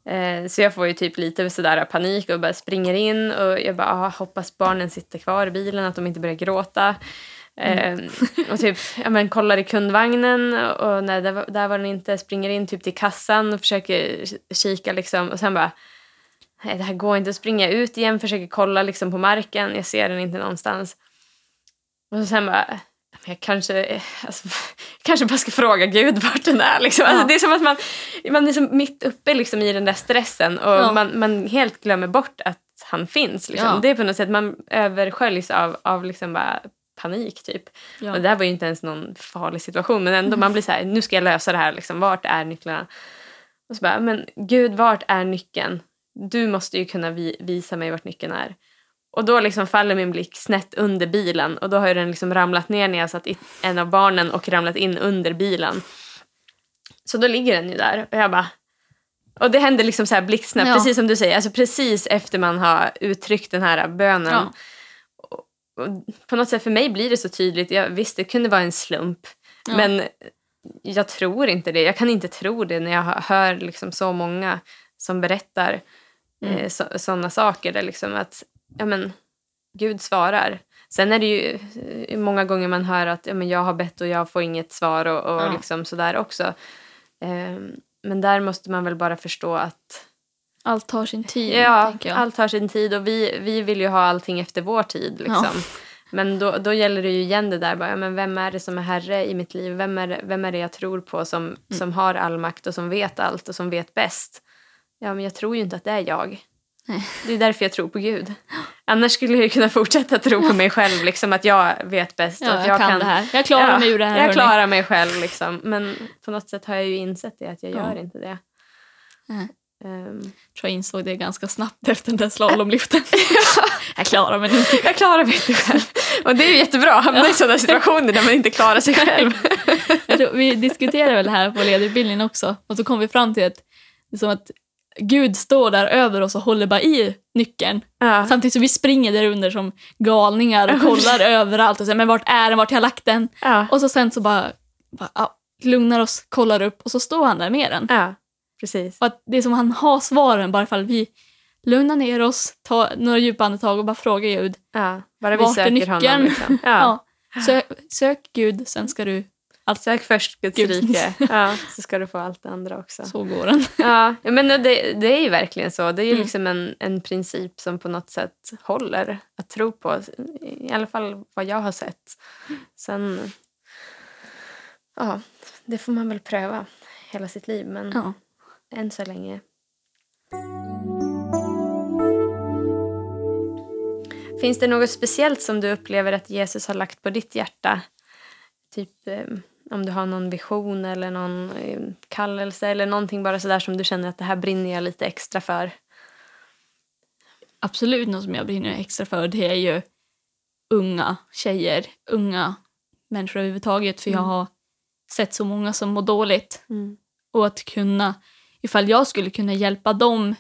Eh, så jag får ju typ lite sådär panik och bara springer in och jag bara ah, hoppas barnen sitter kvar i bilen, att de inte börjar gråta. Eh, och typ, ja, men kollar i kundvagnen och, nej, där, var- där var den inte. Springer in typ till kassan och försöker kika liksom och sen bara nej, det här går inte. Springa ut igen, försöker kolla liksom på marken. Jag ser den inte någonstans. Och så sen bara, jag kanske, alltså, kanske bara ska fråga Gud vart den är. Liksom. Alltså, Ja. det är som att man, man är som mitt uppe liksom, i den där stressen och Ja. man, man helt glömmer bort att han finns. Liksom. Ja. Det är på något sätt, man översköljs av, av liksom bara panik typ. Ja. Och det här var ju inte ens någon farlig situation men ändå man blir så här, nu ska jag lösa det här. Liksom. Vart är nycklarna? Och så bara, men gud vart är nyckeln? Du måste ju kunna vi, visa mig vart nyckeln är. Och då liksom faller min blick snett under bilen och då har den liksom ramlat ner när jag satt i en av barnen och ramlat in under bilen. Så då ligger den ju där och jag bara... Och det händer liksom så här blixtsnabbt, Ja. precis som du säger. Alltså precis efter man har uttryckt den här bönen. Ja. På något sätt för mig blir det så tydligt. Jag, visst, det kunde vara en slump. Ja. Men jag tror inte det. Jag kan inte tro det när jag hör- liksom så många som berättar Mm. eh, så, sådana saker. Där liksom att ja, men, Gud svarar. Sen är det ju eh, många gånger man hör att ja, men jag har bett och jag får inget svar och, och Ja. liksom sådär också. Ehm, men där måste man väl bara förstå att Allt tar sin tid, ja, jag. allt har sin tid och vi, vi vill ju ha allting efter vår tid. Liksom. Men då, då gäller det ju igen det där, bara, ja, men vem är det som är herre i mitt liv? Vem är det, vem är det jag tror på som, Mm. som har all makt och som vet allt och som vet bäst? Ja, men jag tror ju inte att det är jag. Nej. Det är därför jag tror på Gud. Annars skulle jag ju kunna fortsätta tro på mig själv, liksom, att jag vet bäst. och Ja, att jag, kan, det här. Jag klarar Ja, mig ur det här. Jag hörni. klarar mig själv, liksom. men på något sätt har jag ju insett det, att jag Ja. gör inte det. Nej. Ehm, tror jag insåg det ganska snabbt efter den där slalomliften. jag klarar mig inte. Jag klarar mig inte själv. Och det är ju jättebra att hamna i sådana situationer där man inte klarar sig själv. Tror, vi diskuterade väl det här på ledarutbildningen också och så kom vi fram till att det är som att Gud står där över oss och håller bara i nyckeln. Ja. Samtidigt som vi springer där under som galningar och kollar överallt och säger men vart är den, vart har jag lagt den? Ja. Och så sen så bara, bara ja, lugnar oss, kollar upp och så står han där med den. Precis. Och att det är som han har svaren bara ifall vi lugnar ner oss, tar några djupa andetag och bara frågar Gud. Ja. Bara vi är söker nyckeln? honom. Liksom. Ja. Ja. Sök, sök Gud, sen ska du... Allt, Sök först Guds Gud. rike, ja, så ska du få allt det andra också. så går den. Ja, men det, det är ju verkligen så. Det är ju Mm. liksom en, en princip som på något sätt håller att tro på. I alla fall vad jag har sett. Sen... Ja, det får man väl pröva hela sitt liv. Men Ja. Än så länge. Finns det något speciellt som du upplever att Jesus har lagt på ditt hjärta? Typ eh, om du har någon vision eller någon eh, kallelse eller någonting bara sådär som du känner att det här brinner jag lite extra för. Absolut något som jag brinner extra för det är ju unga tjejer, unga människor överhuvudtaget. För jag Mm. har sett så många som mår dåligt. Mm. Och att kunna, ifall jag skulle kunna hjälpa dem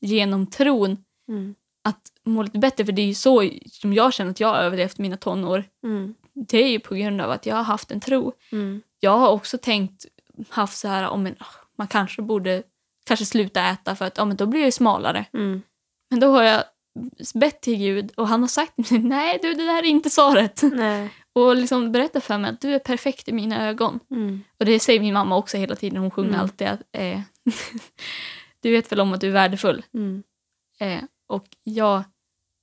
genom tron Mm. att må lite bättre, för det är ju så som jag känner att jag har överlevt mina tonår. Mm. Det är ju på grund av att jag har haft en tro. Mm. Jag har också tänkt, haft så här, om en, ah, man kanske borde kanske sluta äta för att ja, men då blir jag ju smalare. Mm. Men då har jag bett till Gud och han har sagt nej du det där är inte svaret. Nej. Och liksom berättat för mig att du är perfekt i mina ögon. Mm. Och det säger min mamma också hela tiden, hon sjunger Mm. alltid att eh, du vet väl om att du är värdefull. Mm. Eh, och jag,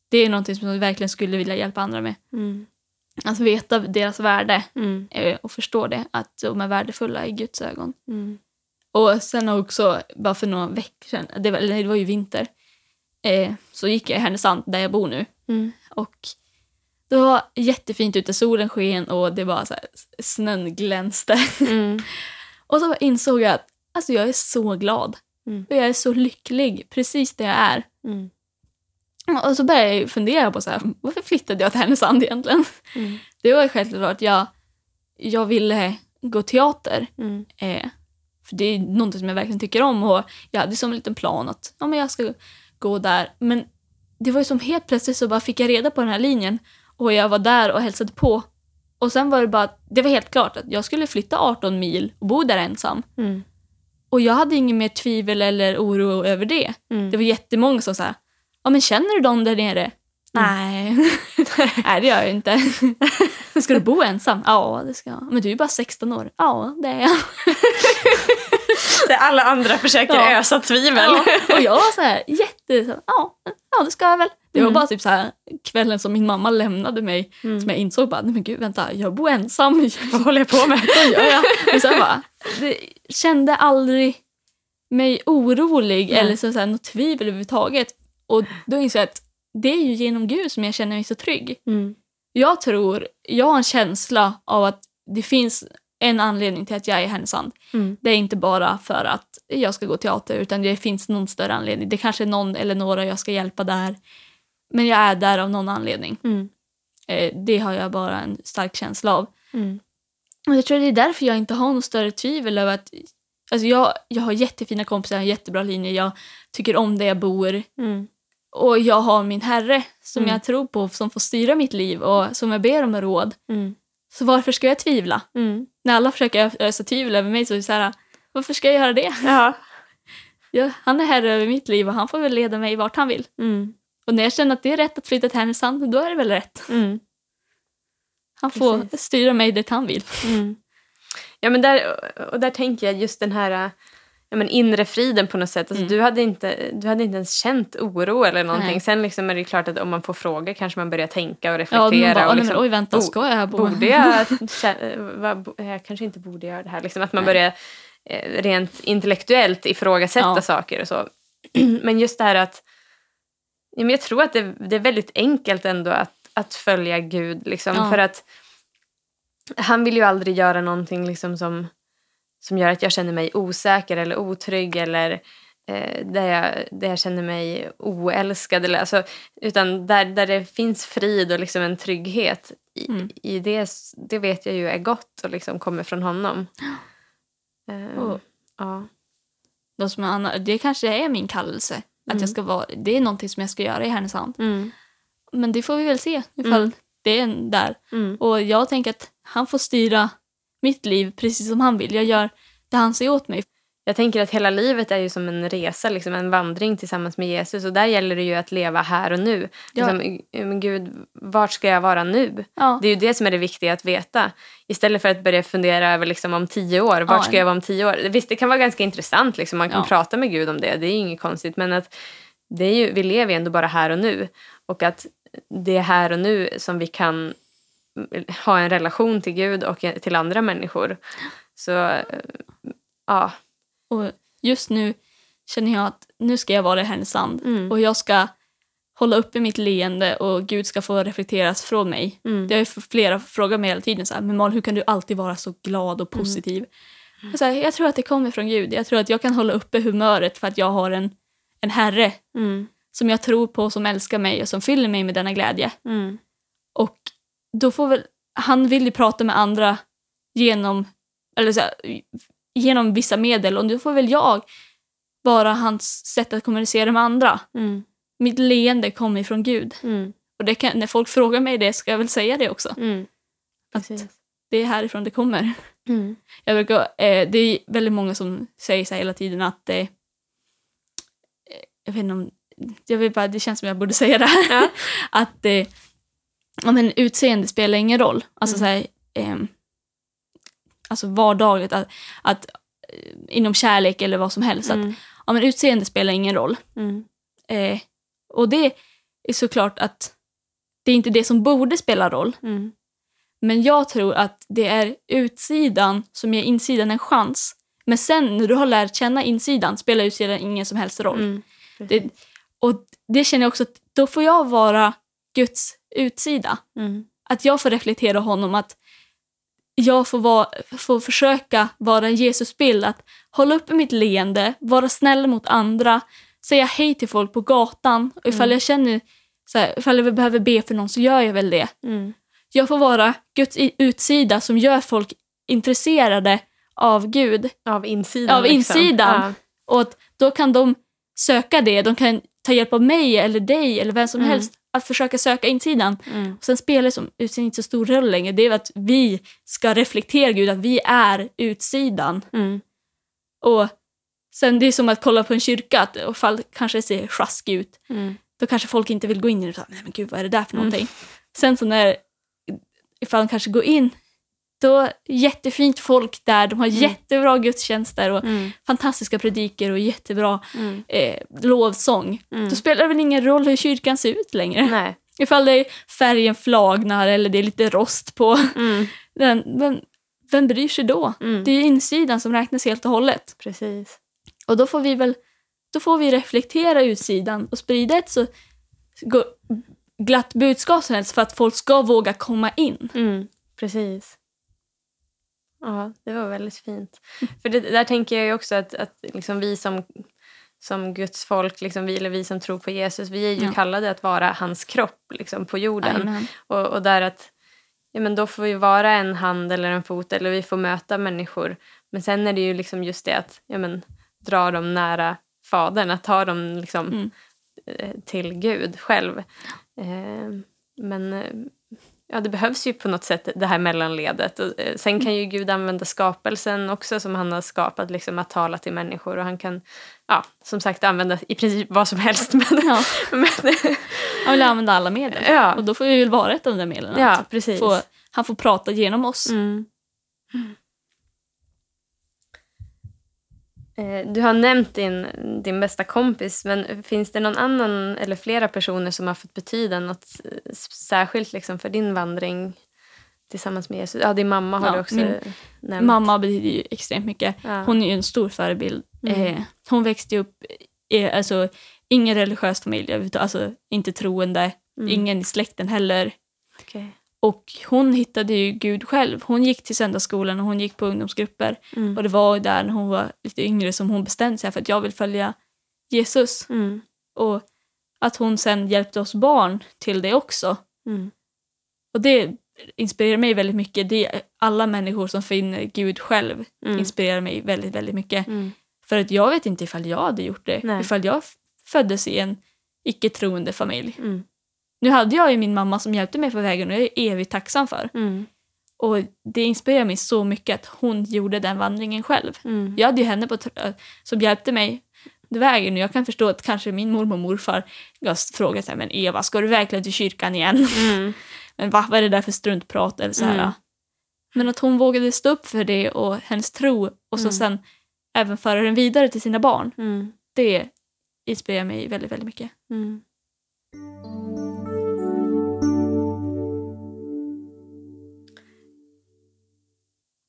det är någonting som jag verkligen skulle vilja hjälpa andra med. Mm. Att veta deras värde Mm. eh, och förstå det, att de är värdefulla i Guds ögon. Mm. Och sen också, bara för några veckor sedan, det var, det var ju vinter, eh, så gick jag i Härnösand där jag bor nu. Mm. Och det var jättefint ute, solen sken och det var så här, snön glänste. Mm. Och så insåg jag att alltså, jag är så glad. Mm. Och jag är så lycklig, precis där jag är. Mm. Och så började jag fundera på så här, varför flyttade jag till Härnösand egentligen? Mm. Det var självklart att jag, jag ville gå teater. Mm. Eh, för det är någonting som jag verkligen tycker om. Och jag hade som en liten plan att ja, men jag ska gå där. Men det var ju som helt plötsligt så bara fick jag reda på den här linjen. Och jag var där och hälsade på. Och sen var det bara, det var helt klart att jag skulle flytta 18 mil och bo där ensam. Mm. Och jag hade ingen mer tvivel eller oro över det. Mm. Det var jättemånga som sa, ja men känner du dem där nere? Nej. Nej, det gör jag inte. ska du bo ensam? Ja, det ska jag. Men du är bara 16 år. Ja, det är jag. Där alla andra försöker Ja. ösa tvivel. Ja, och jag var så här jätte... Så, här, ja, ja, det ska jag väl. Det var Mm. bara typ så här kvällen som min mamma lämnade mig Mm. som jag insåg bara, nej men gud vänta, jag bor ensam. Vad håller jag på med? Vad gör jag? Men sen bara, det, kände aldrig mig orolig Nej. eller så, så här, något tvivel överhuvudtaget. Och då insåg jag att det är ju genom Gud som jag känner mig så trygg. Mm. Jag tror, jag har en känsla av att det finns en anledning till att jag är i Härnösand. Mm. Det är inte bara för att jag ska gå teater utan det finns någon större anledning. Det kanske är någon eller några jag ska hjälpa där. Men jag är där av någon anledning. Mm. Eh, det har jag bara en stark känsla av. Mm. Och jag tror det är därför jag inte har något större tvivel över att... Alltså jag, jag har jättefina kompisar, jag har en jättebra linje, jag tycker om där jag bor. Mm. Och jag har min herre som Mm. jag tror på, som får styra mitt liv och som jag ber om råd. Mm. Så varför ska jag tvivla? Mm. När alla försöker ösa tvivel över mig så är det så här, varför ska jag göra det? Ja. Ja, han är herre över mitt liv och han får väl leda mig vart han vill. Mm. Och när jag känner att det är rätt att flytta till Härnösand, då är det väl rätt. Mm. Han får Precis. styra mig dit han vill. Mm. Ja, men där, och där tänker jag just den här äh, ja, men inre friden på något sätt. Alltså, Mm. du, hade inte, du hade inte ens känt oro eller någonting. Nej. Sen liksom är det klart att om man får frågor kanske man börjar tänka och Ja, reflektera. man bara, och "Nej, liksom, men, oj vänta, ska jag här bo? borde jag, vad, jag kanske inte borde göra det här. Liksom att man Nej. börjar eh, rent intellektuellt ifrågasätta Ja. saker och så. men just det här att ja, men jag tror att det, det är väldigt enkelt ändå att, att följa Gud. Liksom, Ja. För att han vill ju aldrig göra någonting liksom som, som gör att jag känner mig osäker eller otrygg eller eh, där, jag, där jag känner mig oälskad. Eller, alltså, utan där, där det finns frid och liksom en trygghet i, Mm. i det, det vet jag ju är gott och liksom kommer från honom. Eh, Och- ja. Då som Anna, det kanske är min kallelse. Att Mm. jag ska vara, det är någonting som jag ska göra i Härnösand. Mm. Men det får vi väl se ifall Mm. det är där. Mm. Och jag tänker att han får styra mitt liv precis som han vill. Jag gör det han säger åt mig. Jag tänker att hela livet är ju som en resa, liksom en vandring tillsammans med Jesus. Och där gäller det ju att leva här och nu. Ja. Liksom, men Gud, vart ska jag vara nu? Ja, Det är ju det som är det viktiga att veta. Istället för att börja fundera över liksom, om tio år. Vart Ja. ska jag vara om tio år? Visst, det kan vara ganska intressant. Liksom. Man kan prata med Gud om det. Det är inget konstigt. Men att det är ju, vi lever ju ändå bara här och nu. Och att det är här och nu som vi kan ha en relation till Gud och till andra människor. Så eh, Ja. Och just nu känner jag att nu ska jag vara i Härnösand Mm. och jag ska hålla uppe mitt leende och Gud ska få reflekteras från mig. Mm. Det har ju flera frågat mig hela tiden så här, men Mal, hur kan du alltid vara så glad och positiv? Så här, jag tror att det kommer från Gud. Jag tror att jag kan hålla uppe humöret för att jag har en, en herre Mm. som jag tror på, som älskar mig och som fyller mig med denna glädje. Mm. Och då får väl, han vill ju prata med andra genom, eller så här, genom vissa medel och då får väl jag vara hans sätt att kommunicera med andra. Mm. Mitt leende kommer ifrån Gud. Mm. Och kan, när folk frågar mig det ska jag väl säga det också. Mm. Att det är härifrån det kommer. Mm. Jag brukar, eh, det är väldigt många som säger så hela tiden att eh, jag vet inte om, jag vet bara, det känns som jag borde säga det här. Ja. att eh, ja, men utseende spelar ingen roll. Alltså Mm. så här, eh, alltså vardagligt, att, att eh, inom kärlek eller vad som helst. Att, Mm. ja, men utseende spelar ingen roll. Mm. Eh, och det är såklart att det är inte det som borde spela roll. Mm. Men jag tror att det är utsidan som ger insidan en chans. Men sen när du har lärt känna insidan spelar utsidan ingen som helst roll. Mm. Det, och det känner jag också att då får jag vara Guds utsida. Mm. Att jag får reflektera honom, att jag får, vara, får försöka vara en Jesusbild. Att hålla uppe mitt leende, vara snäll mot andra, säga hej till folk på gatan. Och ifall Mm. jag känner, så här, ifall jag behöver be för någon så gör jag väl det. Mm. Jag får vara Guds utsida som gör folk intresserade av Gud. Av insidan. Av liksom. insidan. Och att då kan de söka det. De kan ta hjälp av mig eller dig eller vem som Mm. helst att försöka söka insidan. Mm. Och sen spelar det som utsidan inte så stor roll längre. Det är att vi ska reflektera Gud, att vi är utsidan. Mm. Och sen det är som att kolla på en kyrka, att ifall kanske det ser sjaskig ut, Mm. då kanske folk inte vill gå in i det. Nej men gud, vad är det där för Mm. någonting? Sen så när, ifall de kanske går in, då jättefint folk där, de har jättebra gudstjänster och Mm. fantastiska prediker och jättebra Mm. eh, lovsång. Mm. Då spelar det väl ingen roll hur kyrkan ser ut längre. Nej. Ifall det är färgen flagnar eller det är lite rost på Mm. den. Vem, vem bryr sig då? Mm. Det är ju insidan som räknas helt och hållet. Precis. Och då får vi väl då får vi reflektera utsidan och sprida ett så glatt budskap som helst för att folk ska våga komma in. Mm. Precis. Ja, det var väldigt fint. För det, där tänker jag ju också att, att liksom vi som, som Guds folk, liksom vi, eller vi som tror på Jesus, vi är ju Ja. kallade att vara hans kropp liksom, på jorden. Amen. Och, och där att ja, men då får vi vara en hand eller en fot eller vi får möta människor. Men sen är det ju liksom just det att ja, men, dra dem nära Fadern, att ta dem liksom, Mm. eh, till Gud själv. Eh, men eh, ja, det behövs ju på något sätt det här mellanledet. Och, eh, sen kan ju Gud använda skapelsen också som han har skapat, liksom, att tala till människor. Och han kan ja, som sagt använda i princip vad som helst. Men, Ja, men, han vill använda alla medel. Ja. Och då får vi väl vara ett av de där medlen. ja, precis. få, han får prata genom oss. Mm. Eh, Du har nämnt din, din bästa kompis, men finns det någon annan eller flera personer som har fått betyda något eh, särskilt liksom för din vandring tillsammans med Jesus? Ja, din mamma har Ja, du också nämnt. Mamma betyder ju extremt mycket. Ja. Hon är ju en stor förebild. Mm. Eh, hon växte upp i alltså, ingen religiös familj, alltså inte troende, Mm. ingen i släkten heller. Okej. Och hon hittade ju Gud själv. Hon gick till söndagsskolan och hon gick på ungdomsgrupper. Mm. Och det var där när hon var lite yngre som hon bestämde sig för att jag vill följa Jesus. Mm. Och att hon sen hjälpte oss barn till det också. Mm. Och det inspirerar mig väldigt mycket. Det alla människor som finner Gud själv Mm. inspirerar mig väldigt, väldigt mycket. Mm. För att jag vet inte ifall jag hade gjort det. Nej. Ifall jag föddes i en icke-troende familj. Nu hade jag ju min mamma som hjälpte mig på vägen och jag är evigt tacksam för. Mm. Och det inspirerar mig så mycket att hon gjorde den vandringen själv. Mm. Jag hade ju henne på, tr- som hjälpte mig på vägen och jag kan förstå att kanske min mormor och morfar frågat så här, men Eva, ska du verkligen till kyrkan igen? Mm. men va, vad är det där för struntprat? Eller så här. Mm. Men att hon vågade stå upp för det och hennes tro och så Mm. sen även föra den vidare till sina barn. Mm. Det inspirerar mig väldigt, väldigt mycket.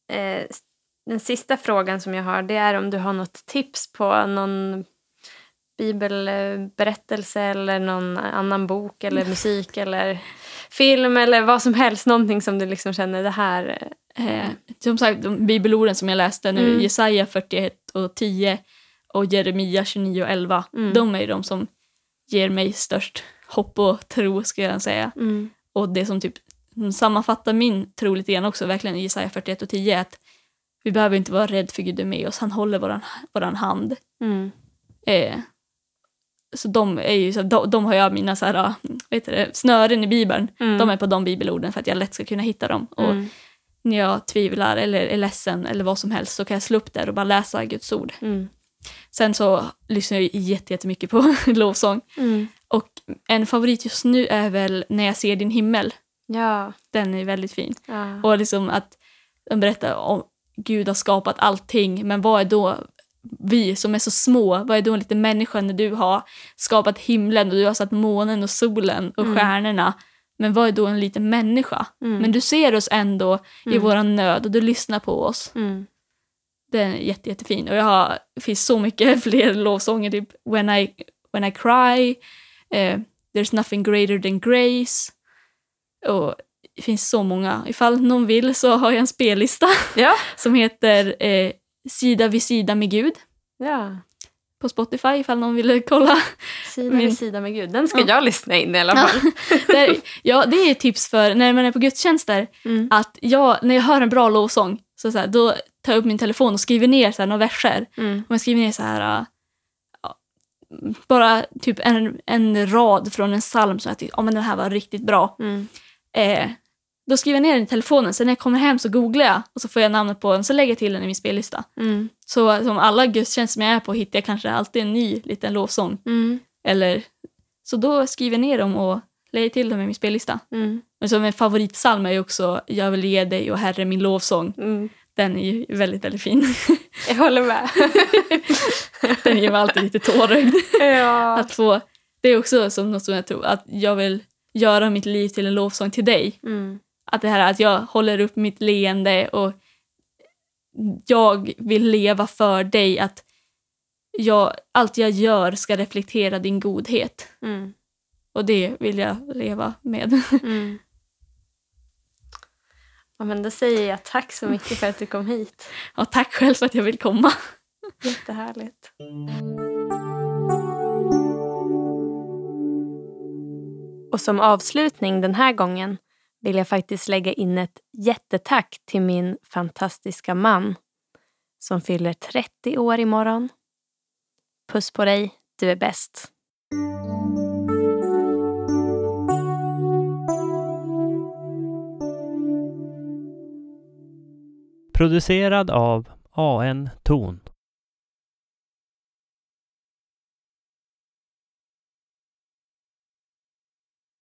Eh, Den sista frågan som jag har det är om du har något tips på någon bibelberättelse eller någon annan bok eller musik eller film eller vad som helst. Någonting som du liksom känner det här. Eh, som sagt, de bibelorden som jag läste nu, Mm. Jesaja 41 och 10 och Jeremia 29 och 11, Mm. de är de som ger mig störst hopp och tro, ska jag säga. Mm. Och det som typ sammanfattar min tro lite grann också, verkligen i Jesaja 41 och 10, är att vi behöver inte vara rädda för Gud är med oss, han håller våran, våran hand. Mm. Eh, så de, är ju, så de, de har jag mina så här, vad heter det, snören i Bibeln. Mm. De är på de bibelorden för att jag lätt ska kunna hitta dem. Och Mm. när jag tvivlar eller är ledsen eller vad som helst så kan jag slå upp där och bara läsa Guds ord. Mm. Sen så lyssnar jag jättemycket på lovsång. Mm. Och en favorit just nu är väl När jag ser din himmel. Ja. Den är väldigt fin. ja. Och liksom att de berättar om Gud har skapat allting, men vad är då vi som är så små, vad är då en liten människa när du har skapat himlen och du har satt månen och solen och Mm. stjärnorna. Men vad är då en liten människa? Mm. Men du ser oss ändå i Mm. våran nöd och du lyssnar på oss. Mm. Den är jätte, jättefin. Och jag har, det finns så mycket fler lovsånger, typ When I, when I cry, eh, There's nothing greater than grace. Och det finns så många. Ifall någon vill så har jag en spellista Ja. som heter eh, Sida vid sida med Gud ja. på Spotify ifall någon vill kolla. Sida Min- vid sida med Gud. Den ska Ja. jag lyssna in i alla Ja. fall. Där, ja, det är tips för när man är på gudstjänster. Mm. Att jag, när jag hör en bra lovsång, så, så här, då tar jag upp min telefon och skriver ner så här, några verser. Mm. Om jag skriver ner så här, ja, bara typ en, en rad från en psalm som jag tycker, ja men den här var riktigt bra. Mm. Eh, då skriver jag ner den i telefonen, sen när jag kommer hem så googlar jag och så får jag namnet på den, så lägger jag till den i min spellista. Mm. Så som alla gudstjänster som jag är på hittar jag kanske alltid en ny liten lovsång. Mm. Eller, så då skriver jag ner dem och lägger till dem i min spellista. Mm. Men som en favoritpsalm är ju också Jag vill ge dig och Herre min lovsång. Mm. Den är ju väldigt, väldigt fin. Jag håller med. den ger mig alltid lite tårögd. ja. Att få, det är också som något som jag tror, att jag vill göra mitt liv till en lovsång till dig. Mm. Att det här att jag håller upp mitt leende och jag vill leva för dig. Att jag, allt jag gör ska reflektera din godhet. Mm. Och det vill jag leva med. Mm. Ja, men då säger jag tack så mycket för att du kom hit. Och tack själv för att jag vill komma. Jättehärligt. Och som avslutning den här gången vill jag faktiskt lägga in ett jättetack till min fantastiska man som fyller 30 år imorgon. Puss på dig, du är bäst. Producerad av AN Ton.